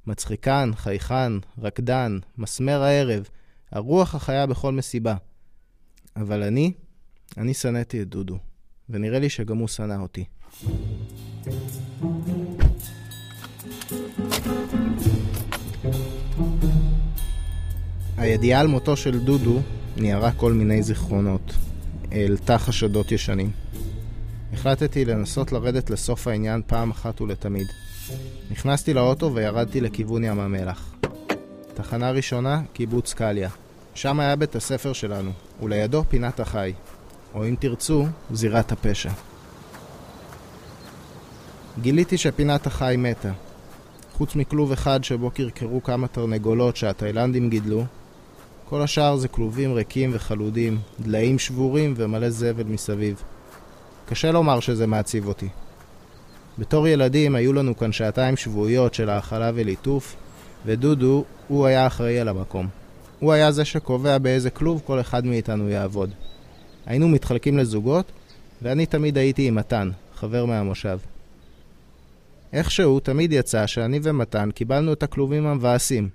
מצחיקן, חייכן, רקדן, מסמר הערב, הרוח החיה בכל מסיבה. אבל אני, אני שנאתי את דודו, ונראה לי שגם הוא שנא אותי. הידיעה על מותו של דודו ניערה כל מיני זיכרונות, העלתה חשדות ישנים. החלטתי לנסות לרדת לסוף העניין פעם אחת ולתמיד. נכנסתי לאוטו וירדתי לכיוון ים המלח. תחנה ראשונה, קיבוץ קליה. שם היה בית הספר שלנו, ולידו פינת החי, או אם תרצו, זירת הפשע. גיליתי שפינת החי מתה. חוץ מכלוב אחד שבו קרקרו כמה תרנגולות שהתאילנדים גידלו, כל השאר זה כלובים ריקים וחלודים, דליים שבורים ומלא זבל מסביב. קשה לומר שזה מעציב אותי. בתור ילדים היו לנו כאן שעתיים שבועיות של האכלה וליטוף, ודודו, הוא היה אחראי על המקום. הוא היה זה שקובע באיזה כלוב כל אחד מאיתנו יעבוד. היינו מתחלקים לזוגות, ואני תמיד הייתי עם מתן, חבר מהמושב. איכשהו תמיד יצא שאני ומתן קיבלנו את הכלובים המבאסים.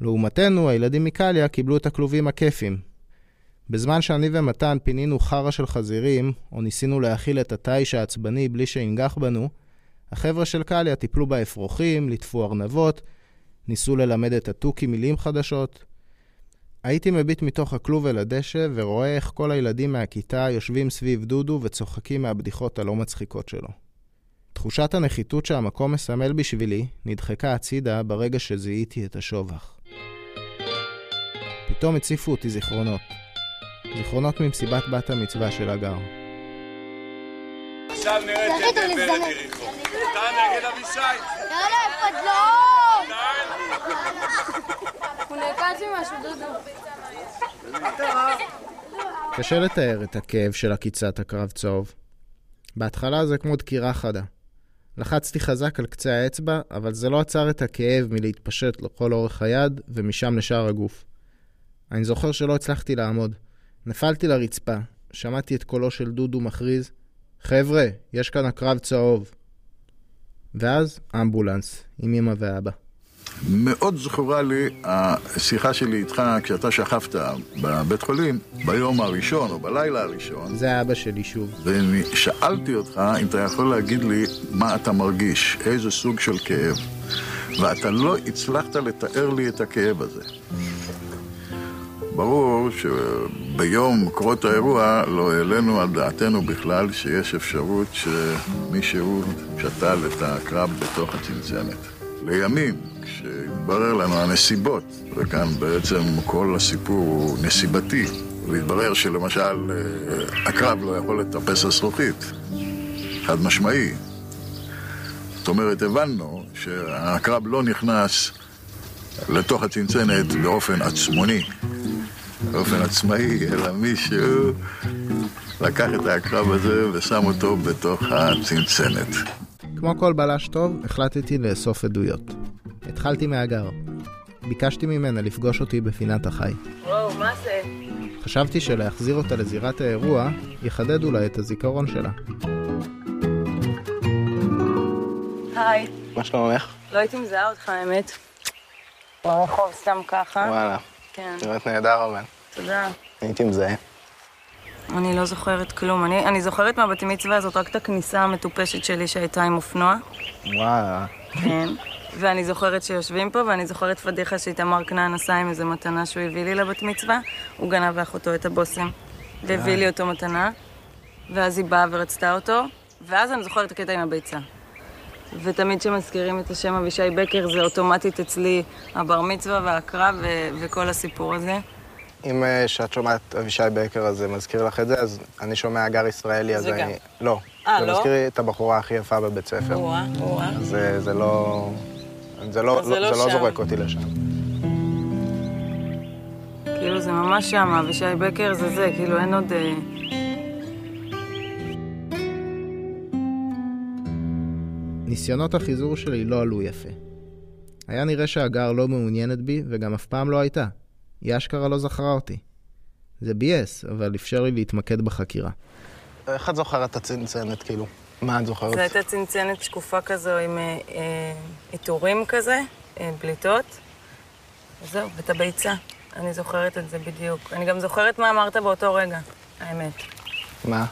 לעומתנו, הילדים מקליה קיבלו את הכלובים הכיפים. בזמן שאני ומתן פינינו חרא של חזירים, או ניסינו להאכיל את התיש העצבני בלי שינגח בנו, החבר'ה של קליה טיפלו באפרוחים, ליטפו ארנבות, ניסו ללמד את התוכי מילים חדשות. הייתי מביט מתוך הכלוב אל הדשא ורואה איך כל הילדים מהכיתה יושבים סביב דודו וצוחקים מהבדיחות הלא מצחיקות שלו. תחושת הנחיתות שהמקום מסמל בשבילי נדחקה הצידה ברגע שזיהיתי את השובח. פתאום הציפו אותי זיכרונות. זיכרונות ממסיבת בת המצווה של הגר. עכשיו נראה את ורד יריחו. דן נגד אבישי. יאללה, פדלון! הוא נעקץ ממשהו, דודו. קשה לתאר את הכאב של עקיצת הקרב צהוב. בהתחלה זה כמו דקירה חדה. לחצתי חזק על קצה האצבע, אבל זה לא עצר את הכאב מלהתפשט לכל אורך היד ומשם לשאר הגוף. אני זוכר שלא הצלחתי לעמוד. נפלתי לרצפה, שמעתי את קולו של דודו מכריז, חבר'ה, יש כאן הקרב צהוב. ואז אמבולנס, עם אמא ואבא. מאוד זכורה לי השיחה שלי איתך כשאתה שכבת בבית חולים ביום הראשון או בלילה הראשון. זה אבא שלי שוב. ושאלתי אותך אם אתה יכול להגיד לי מה אתה מרגיש, איזה סוג של כאב. ואתה לא הצלחת לתאר לי את הכאב הזה. ברור שביום קרות האירוע לא העלינו על דעתנו בכלל שיש אפשרות שמישהו שתל את הקרב בתוך הצנצנת. לימים, כשהתברר לנו הנסיבות, וכאן בעצם כל הסיפור הוא נסיבתי, והתברר שלמשל אה, הקרב לא יכול לטפס על זכוכית, חד משמעי. זאת אומרת, הבנו שהקרב לא נכנס לתוך הצנצנת באופן עצמוני, באופן עצמאי, אלא מישהו לקח את העקרב הזה ושם אותו בתוך הצנצנת. כמו כל בלש טוב, החלטתי לאסוף עדויות. התחלתי מהגר. ביקשתי ממנה לפגוש אותי בפינת החי. וואו, מה זה? חשבתי שלהחזיר אותה לזירת האירוע, יחדד אולי את הזיכרון שלה. היי. מה שלומך? לא הייתי מזהה אותך, האמת. ברחוב, סתם ככה. וואלה. כן. נראית נהדר אבל. תודה. הייתי מזהה. אני לא זוכרת כלום. אני, אני זוכרת מהבת מצווה הזאת רק את הכניסה המטופשת שלי שהייתה עם אופנוע. וואלה. כן. ואני זוכרת שיושבים פה, ואני זוכרת פדיחה שאיתמר כנען עשה עם איזה מתנה שהוא הביא לי לבת מצווה. הוא גנב לאחותו את הבושם, והביא לי אותו מתנה, ואז היא באה ורצתה אותו, ואז אני זוכרת את הקטע עם הביצה. ותמיד כשמזכירים את השם אבישי בקר, זה אוטומטית אצלי הבר מצווה והקרב ו- וכל הסיפור הזה. אם אה, כשאת שומעת אבישי בקר אז זה מזכיר לך את זה, אז אני שומע הגר ישראלי, אז זה אני... לא. אה, זה לא? מזכיר לי את הבחורה הכי יפה בבית ספר. אז זה זה לא... זה לא, זה לא זה לא. זורק אותי לשם. כאילו זה ממש שם, אבישי בקר זה זה, כאילו אין עוד... ניסיונות החיזור שלי לא עלו יפה. היה נראה שהגר לא מעוניינת בי, וגם אף פעם לא הייתה. היא אשכרה לא זכרה אותי. זה ביאס, אבל אפשר לי להתמקד בחקירה. איך את זוכרת את הצנצנת, כאילו? מה את זוכרת? זו הייתה צנצנת שקופה כזו עם אה, אה, עיטורים כזה, אה, בליטות. וזהו, ואת הביצה. אני זוכרת את זה בדיוק. אני גם זוכרת מה אמרת באותו רגע, האמת. מה?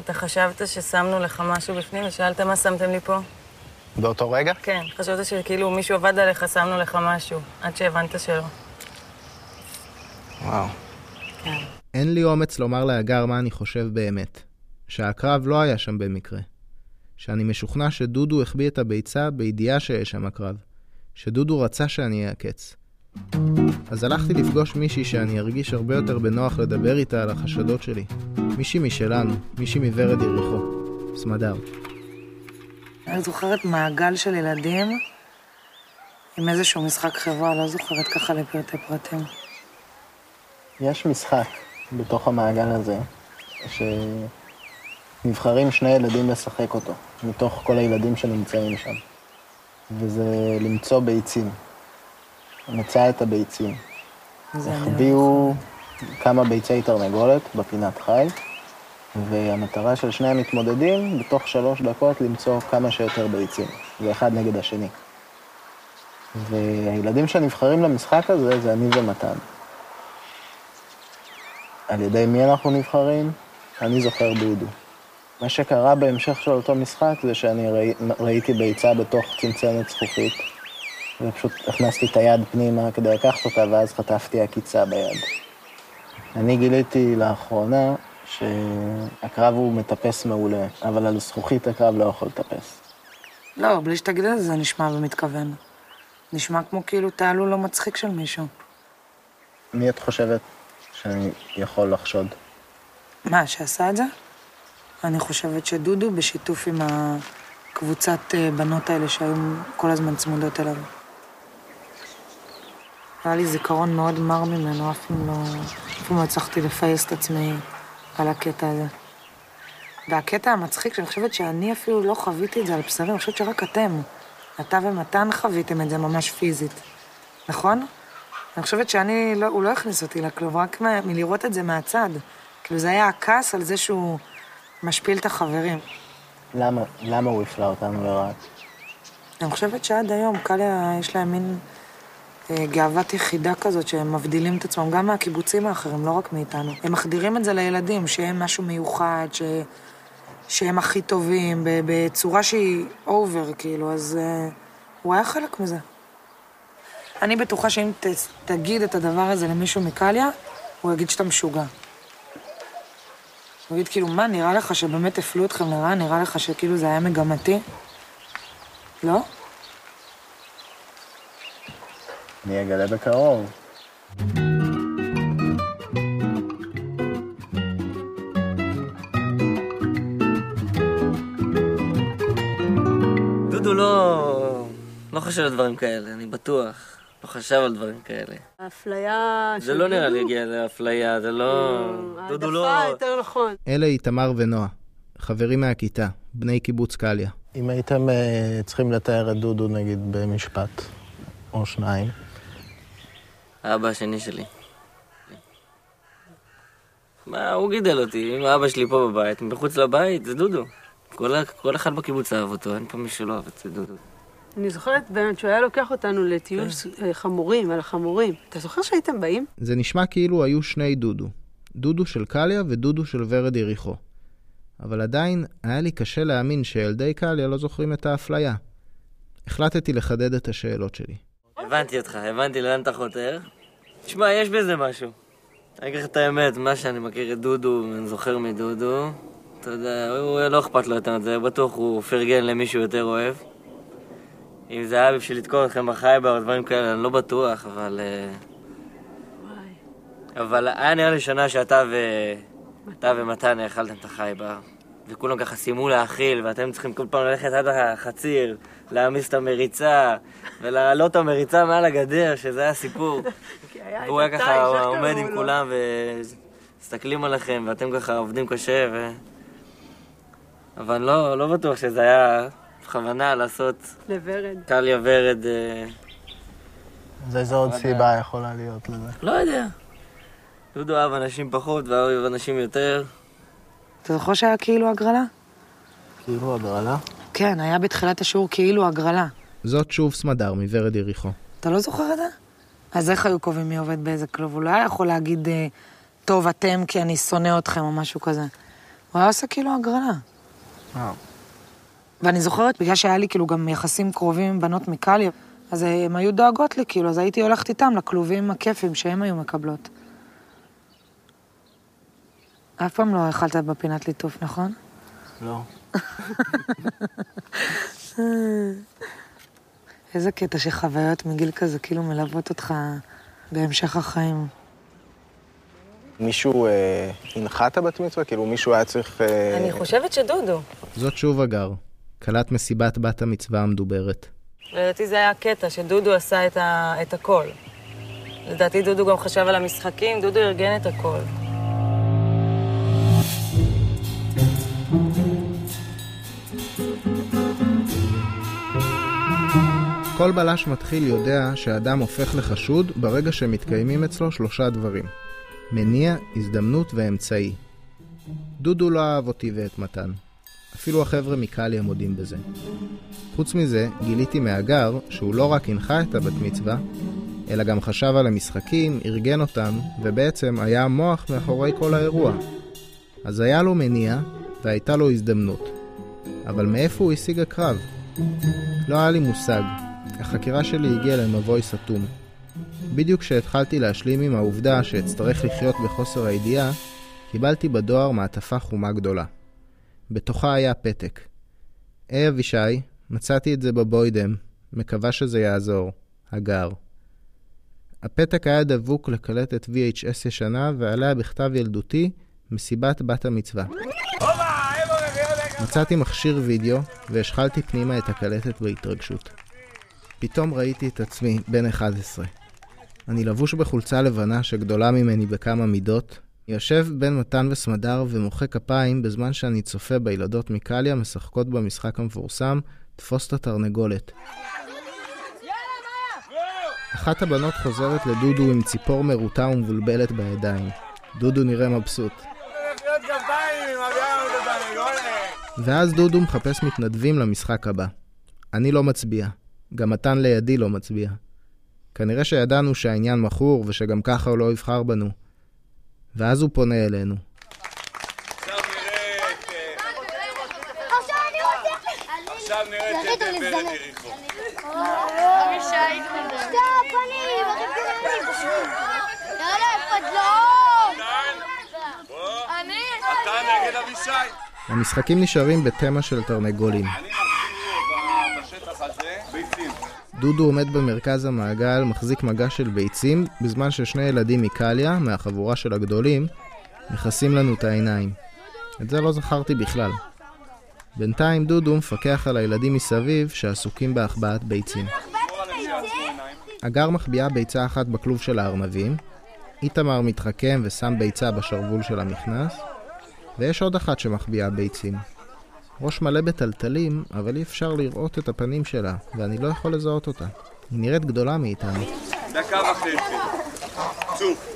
אתה חשבת ששמנו לך משהו בפנים ושאלת מה שמתם לי פה? באותו רגע? כן, חשבת שכאילו מישהו עבד עליך, שמנו לך משהו, עד שהבנת שלא. וואו. כן. אין לי אומץ לומר להגר מה אני חושב באמת. שהקרב לא היה שם במקרה. שאני משוכנע שדודו החביא את הביצה בידיעה שיש שם הקרב. שדודו רצה שאני אעקץ. אז הלכתי לפגוש מישהי שאני ארגיש הרבה יותר בנוח לדבר איתה על החשדות שלי. מישהי משלנו, מישהי מוורד יריחו. סמדר. אני זוכרת מעגל של ילדים עם איזשהו משחק חברה, לא זוכרת ככה לפרטי פרטים. יש משחק בתוך המעגל הזה, שנבחרים שני ילדים לשחק אותו, מתוך כל הילדים שנמצאים שם. וזה למצוא ביצים. מצא את הביצים. החביאו כמה ביצי תרנגולת בפינת חי, והמטרה של שני המתמודדים, בתוך שלוש דקות למצוא כמה שיותר ביצים. זה אחד נגד השני. והילדים שנבחרים למשחק הזה זה אני ומתן. על ידי מי אנחנו נבחרים? אני זוכר דודו. מה שקרה בהמשך של אותו משחק זה שאני ראי, ראיתי ביצה בתוך צנצנת זכוכית, ופשוט הכנסתי את היד פנימה כדי לקחת אותה, ואז חטפתי עקיצה ביד. אני גיליתי לאחרונה שהקרב הוא מטפס מעולה, אבל על זכוכית הקרב לא יכול לטפס. לא, בלי שתגיד את זה, זה נשמע במתכוון. נשמע כמו כאילו תעלול לא מצחיק של מישהו. מי את חושבת שאני יכול לחשוד? מה, שעשה את זה? אני חושבת שדודו בשיתוף עם הקבוצת אה, בנות האלה שהיו כל הזמן צמודות אליו. היה לי זיכרון מאוד מר ממנו, אף פעם לא, אף פעם לא הצלחתי לפייס את עצמי על הקטע הזה. והקטע המצחיק, שאני חושבת שאני אפילו לא חוויתי את זה על בשרי, אני חושבת שרק אתם, אתה ומתן חוויתם את זה ממש פיזית, נכון? אני חושבת שאני, לא, הוא לא הכניס אותי לכלוב, רק מ- מלראות את זה מהצד. כאילו זה היה הכעס על זה שהוא משפיל את החברים. למה, למה הוא הפלה אותנו לרעת? אני חושבת שעד היום קליה יש להם מין גאוות יחידה כזאת שהם מבדילים את עצמם גם מהקיבוצים האחרים, לא רק מאיתנו. הם מחדירים את זה לילדים, שהם משהו מיוחד, ש... שהם הכי טובים, בצורה שהיא אובר, כאילו, אז אה, הוא היה חלק מזה. אני בטוחה שאם ת, תגיד את הדבר הזה למישהו מקליה, הוא יגיד שאתה משוגע. הוא יגיד, כאילו, מה, נראה לך שבאמת הפלו אתכם לרעה? נראה לך שכאילו זה היה מגמתי? לא? אני אגלה בקרוב. דודו לא... לא חושב על דברים כאלה, אני בטוח. לא חשב על דברים כאלה. האפליה של זה לא נראה לי? הגיע לאפליה, זה לא... דודו לא... העדפה יותר נכון. אלה איתמר ונועה, חברים מהכיתה, בני קיבוץ קליה. אם הייתם uh, צריכים לתאר את דודו, נגיד, במשפט או שניים, האבא השני שלי. מה, הוא גידל אותי, אם אבא שלי פה בבית, מחוץ לבית, זה דודו. כל, כל אחד בקיבוץ אהב אותו, אין פה מי שלא אהב את זה דודו. אני זוכרת באמת שהוא היה לוקח אותנו לטיול ס- אה, חמורים, על החמורים. אתה זוכר שהייתם באים? זה נשמע כאילו היו שני דודו. דודו של קליה ודודו של ורד יריחו. אבל עדיין היה לי קשה להאמין שילדי קליה לא זוכרים את האפליה. החלטתי לחדד את השאלות שלי. הבנתי אותך, הבנתי לאן אתה חותר. תשמע, יש בזה משהו. אני אגיד לך את האמת, מה שאני מכיר את דודו, אני זוכר מדודו, אתה יודע, הוא לא אכפת לו יותר את זה, בטוח הוא פרגן למישהו יותר אוהב. אם זה היה בשביל לתקוע אתכם בחייבר או דברים כאלה, אני לא בטוח, אבל... אה, אבל היה נראה לי שנה שאתה ו... אתה ומתן האכלתם את החייבר, וכולם ככה סיימו להאכיל, ואתם צריכים כל פעם ללכת עד החציר, להעמיס את המריצה, ולהעלות את המריצה מעל הגדר, שזה היה סיפור. והוא היה ככה עומד עם כולם ומסתכלים עליכם, ואתם ככה עובדים קשה, ו... אבל לא, לא בטוח שזה היה בכוונה לעשות לוורד. קליה ורד... אה, אז איזה עוד יודע. סיבה יכולה להיות לזה? לא יודע. דודו אהב אנשים פחות ואוהב אנשים יותר. אתה זוכר שהיה כאילו הגרלה? כאילו הגרלה? כן, היה בתחילת השיעור כאילו הגרלה. זאת שוב סמדר מוורד יריחו. אתה לא זוכר את זה? אז איך היו קובעים מי עובד באיזה כלוב? הוא לא היה יכול להגיד, אה, טוב, אתם כי אני שונא אתכם או משהו כזה. הוא היה עושה כאילו הגרלה. אה. ואני זוכרת, בגלל שהיה לי כאילו גם יחסים קרובים עם בנות מקליה, אז אה, הן היו דואגות לי, כאילו, אז הייתי הולכת איתם לכלובים הכיפים שהן היו מקבלות. אף פעם לא אכלת בפינת ליטוף, נכון? לא. איזה קטע שחוויות מגיל כזה כאילו מלוות אותך בהמשך החיים. מישהו אה, הנחה את הבת מצווה? כאילו מישהו היה צריך... אה, אני חושבת שדודו. זאת שוב הגר, כלת מסיבת בת המצווה המדוברת. לדעתי זה היה הקטע, שדודו עשה את, ה... את הכל. לדעתי דודו גם חשב על המשחקים, דודו ארגן את הכל. כל בלש מתחיל יודע שאדם הופך לחשוד ברגע שמתקיימים אצלו שלושה דברים. מניע, הזדמנות ואמצעי. דודו לא אהב אותי ואת מתן. אפילו החבר'ה מקליה מודים בזה. חוץ מזה, גיליתי מהגר שהוא לא רק הנחה את הבת מצווה, אלא גם חשב על המשחקים, ארגן אותם, ובעצם היה המוח מאחורי כל האירוע. אז היה לו מניע, והייתה לו הזדמנות. אבל מאיפה הוא השיג הקרב? לא היה לי מושג. החקירה שלי הגיעה למבוי סתום. בדיוק כשהתחלתי להשלים עם העובדה שאצטרך לחיות בחוסר הידיעה, קיבלתי בדואר מעטפה חומה גדולה. בתוכה היה פתק. היי אבישי, מצאתי את זה בבוידם, מקווה שזה יעזור. הגר. הפתק היה דבוק לקלטת VHS ישנה, ועליה בכתב ילדותי, מסיבת בת המצווה. מצאתי מכשיר וידאו, והשחלתי פנימה את הקלטת בהתרגשות. פתאום ראיתי את עצמי בן 11. אני לבוש בחולצה לבנה שגדולה ממני בכמה מידות, יושב בין מתן וסמדר ומוחא כפיים בזמן שאני צופה בילדות מקליה משחקות במשחק המפורסם תפוס את התרנגולת. אחת הבנות חוזרת לדודו עם ציפור מרוטה ומבולבלת בידיים. דודו נראה מבסוט. ואז דודו מחפש מתנדבים למשחק הבא. אני לא מצביע. גם מתן לידי לא מצביע. כנראה שידענו שהעניין מכור ושגם ככה הוא לא יבחר בנו. ואז הוא פונה אלינו. עכשיו יריחו. המשחקים נשארים בתמה של תרנגולים. דודו עומד במרכז המעגל, מחזיק מגע של ביצים, בזמן ששני ילדים מקליה, מהחבורה של הגדולים, מכסים לנו את העיניים. את זה לא זכרתי בכלל. בינתיים דודו מפקח על הילדים מסביב שעסוקים בהחבאת ביצים. הגר מחביאה ביצה אחת בכלוב של הארנבים, איתמר מתחכם ושם ביצה בשרוול של המכנס, ויש עוד אחת שמחביאה ביצים. ראש מלא בטלטלים, אבל אי אפשר לראות את הפנים שלה, ואני לא יכול לזהות אותה. היא נראית גדולה מאיתנו. דקה וחצי. צוף.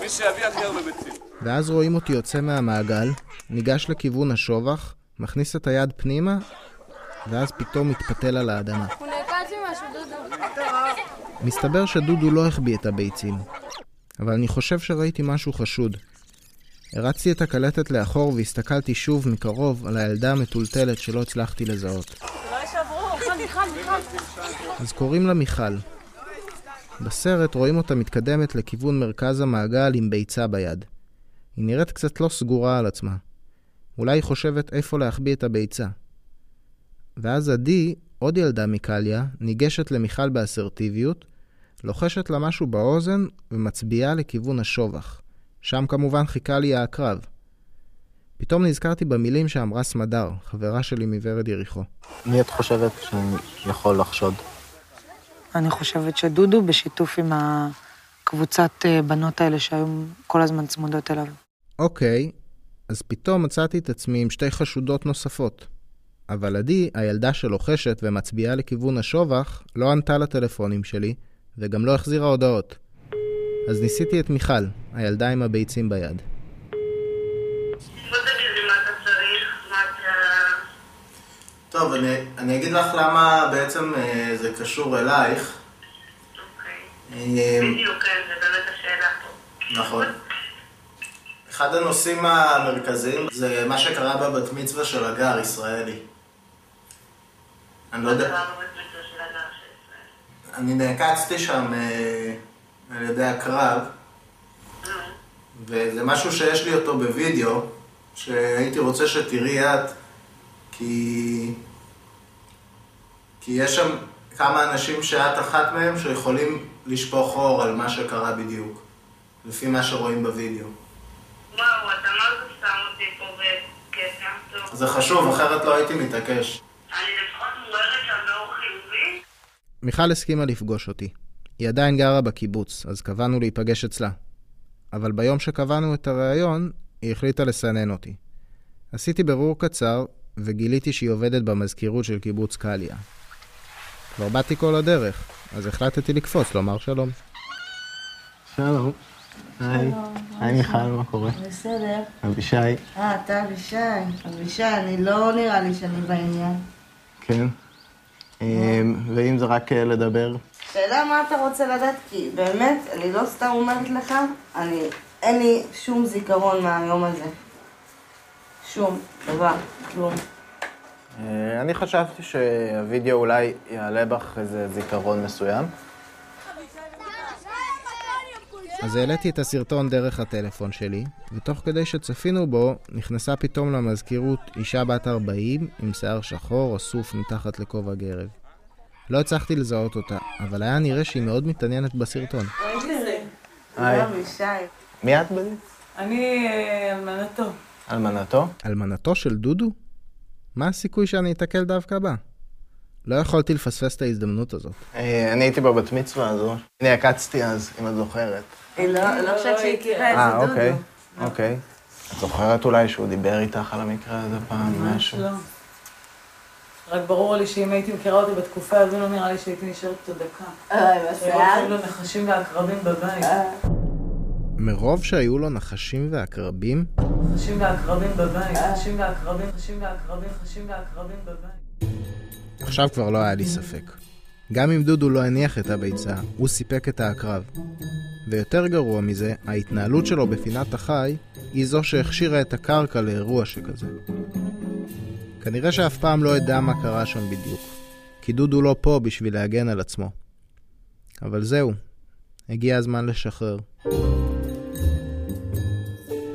מי שיביא הכי הרבה ביצים. ואז רואים אותי יוצא מהמעגל, ניגש לכיוון השובח, מכניס את היד פנימה, ואז פתאום מתפתל על האדמה. הוא נעקץ ממשהו, דודו. מסתבר שדודו לא החביא את הביצים, אבל אני חושב שראיתי משהו חשוד. הרצתי את הקלטת לאחור והסתכלתי שוב מקרוב על הילדה המטולטלת שלא הצלחתי לזהות. אז קוראים לה מיכל. בסרט רואים אותה מתקדמת לכיוון מרכז המעגל עם ביצה ביד. היא נראית קצת לא סגורה על עצמה. אולי היא חושבת איפה להחביא את הביצה. ואז עדי, עוד ילדה מקליה, ניגשת למיכל באסרטיביות, לוחשת לה משהו באוזן ומצביעה לכיוון השובח. שם כמובן חיכה לי העקרב. פתאום נזכרתי במילים שאמרה סמדר, חברה שלי מוורד יריחו. מי את חושבת שאני יכול לחשוד? אני חושבת שדודו, בשיתוף עם הקבוצת אה, בנות האלה שהיו כל הזמן צמודות אליו. אוקיי, אז פתאום מצאתי את עצמי עם שתי חשודות נוספות. אבל עדי, הילדה שלוחשת ומצביעה לכיוון השובח, לא ענתה לטלפונים שלי, וגם לא החזירה הודעות. אז ניסיתי את מיכל, הילדה עם הביצים ביד. טוב, אני, אני אגיד לך למה בעצם אה, זה קשור אלייך. אוקיי. בדיוק, כן, זה באמת השאלה פה. נכון. אחד הנושאים המרכזיים זה מה שקרה בבת מצווה של הגר, ישראלי. אני לא יודע... דבר בבת מצווה של הגר של ישראל. אני נעקצתי שם אה, על ידי הקרב, וזה משהו שיש לי אותו בווידאו, שהייתי רוצה שתראי את, כי... כי יש שם כמה אנשים שאת אחת מהם שיכולים לשפוך אור על מה שקרה בדיוק, לפי מה שרואים בווידאו. וואו, אתה מה זה שם אותי פה בקטע? טוב. זה חשוב, אחרת לא הייתי מתעקש. אני לפחות מוארת שם באור חיובי. מיכל הסכימה לפגוש אותי. היא עדיין גרה בקיבוץ, אז קבענו להיפגש אצלה. אבל ביום שקבענו את הריאיון, היא החליטה לסנן אותי. עשיתי ברור קצר, וגיליתי שהיא עובדת במזכירות של קיבוץ קליה. כבר באתי כל הדרך, אז החלטתי לקפוץ, לומר שלום. שלום. היי, היי מיכל, מה קורה? בסדר. אבישי. אה, אתה אבישי. אבישי, אני לא נראה לי שאני בעניין. כן. אמ, ואם זה רק אה, לדבר? שאלה מה אתה רוצה לדעת, כי באמת, אני לא סתם אומרת לך, אני, אין לי שום זיכרון מהיום הזה. שום דבר, כלום. אה, אני חשבתי שהווידאו אולי יעלה בך איזה זיכרון מסוים. אז העליתי את הסרטון דרך הטלפון שלי, ותוך כדי שצפינו בו, נכנסה פתאום למזכירות אישה בת 40 עם שיער שחור אסוף מתחת לכובע גרב. לא הצלחתי לזהות אותה, אבל היה נראה שהיא מאוד מתעניינת בסרטון. היי. מי את בזה? אני אה, אלמנתו. אלמנתו? אלמנתו של דודו? מה הסיכוי שאני אתקל דווקא בה? לא יכולתי לפספס את ההזדמנות הזאת. אה, אני הייתי בבת מצווה הזו. אני עקצתי אז, אם את זוכרת. היא לא לא חושבת שהיא הכירה את אה, זה, אוקיי, דודו. אוקיי. את זוכרת אולי שהוא דיבר איתך על המקרה הזה פעם, משהו? לא. רק ברור לי שאם הייתי מכירה אותי בתקופה הזו, לא נראה לי שהייתי נשארת אותו דקה. אוי, בשיער. היו הולכים לנחשים ועקרבים בבית. מרוב שהיו לו נחשים ועקרבים, נחשים ועקרבים בבית. נחשים ועקרבים, נחשים ועקרבים, נחשים ועקרבים בבית. עכשיו כבר לא היה לי ספק. גם אם דודו לא הניח את הביצה, הוא סיפק את העקרב. ויותר גרוע מזה, ההתנהלות שלו בפינת החי היא זו שהכשירה את הקרקע לאירוע שכזה. כנראה שאף פעם לא אדע מה קרה שם בדיוק, כי דודו לא פה בשביל להגן על עצמו. אבל זהו, הגיע הזמן לשחרר.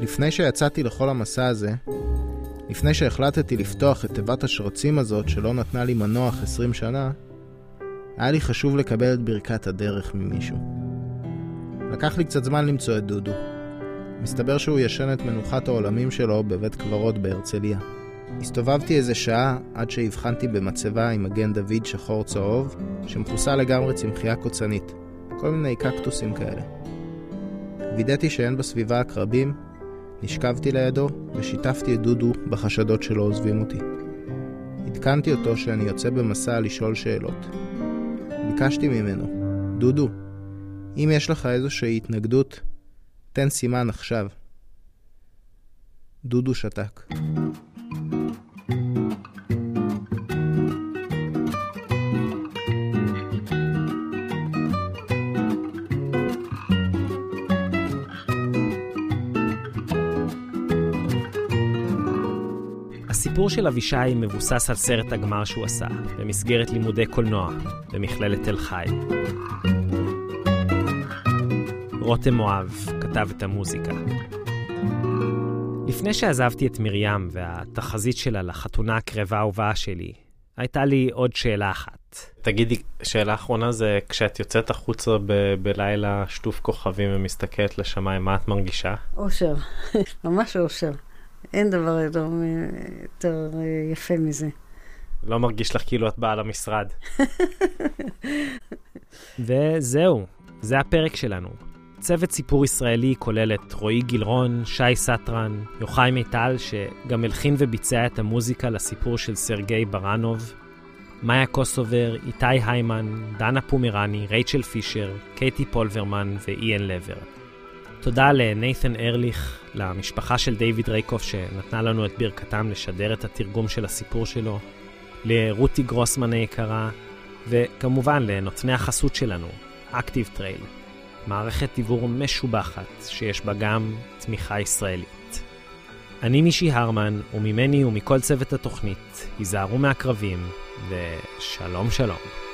לפני שיצאתי לכל המסע הזה, לפני שהחלטתי לפתוח את תיבת השרצים הזאת שלא נתנה לי מנוח 20 שנה, היה לי חשוב לקבל את ברכת הדרך ממישהו. לקח לי קצת זמן למצוא את דודו. מסתבר שהוא ישן את מנוחת העולמים שלו בבית קברות בהרצליה. הסתובבתי איזה שעה עד שהבחנתי במצבה עם מגן דוד שחור צהוב, שמכוסה לגמרי צמחייה קוצנית, כל מיני קקטוסים כאלה. וידאתי שאין בסביבה עקרבים, נשכבתי לידו ושיתפתי את דודו בחשדות שלא עוזבים אותי. עדכנתי אותו שאני יוצא במסע לשאול שאלות. ביקשתי ממנו, דודו, אם יש לך איזושהי התנגדות, תן סימן עכשיו. דודו שתק. הסיפור של אבישי מבוסס על סרט הגמר שהוא עשה, במסגרת לימודי קולנוע, במכללת תל חי. רותם מואב כתב את המוזיקה. לפני שעזבתי את מרים והתחזית שלה לחתונה הקרבה האהובה שלי, הייתה לי עוד שאלה אחת. תגידי, שאלה אחרונה זה כשאת יוצאת החוצה ב- בלילה שטוף כוכבים ומסתכלת לשמיים, מה את מרגישה? אושר, ממש אושר. אין דבר יותר, יותר אה, יפה מזה. לא מרגיש לך כאילו את באה למשרד. וזהו, זה הפרק שלנו. צוות סיפור ישראלי כולל את רועי גילרון, שי סטרן, יוחאי מיטל, שגם הלחין וביצע את המוזיקה לסיפור של סרגי ברנוב, מאיה קוסובר, איתי היימן, דנה פומרני, רייצ'ל פישר, קייטי פולברמן ואיין לבר. תודה לנייתן ארליך, למשפחה של דיוויד רייקוף שנתנה לנו את ברכתם לשדר את התרגום של הסיפור שלו, לרותי גרוסמן היקרה, וכמובן לנותני החסות שלנו, Active Trail, מערכת דיוור משובחת שיש בה גם תמיכה ישראלית. אני מישי הרמן, וממני ומכל צוות התוכנית, היזהרו מעקרבים, ושלום שלום.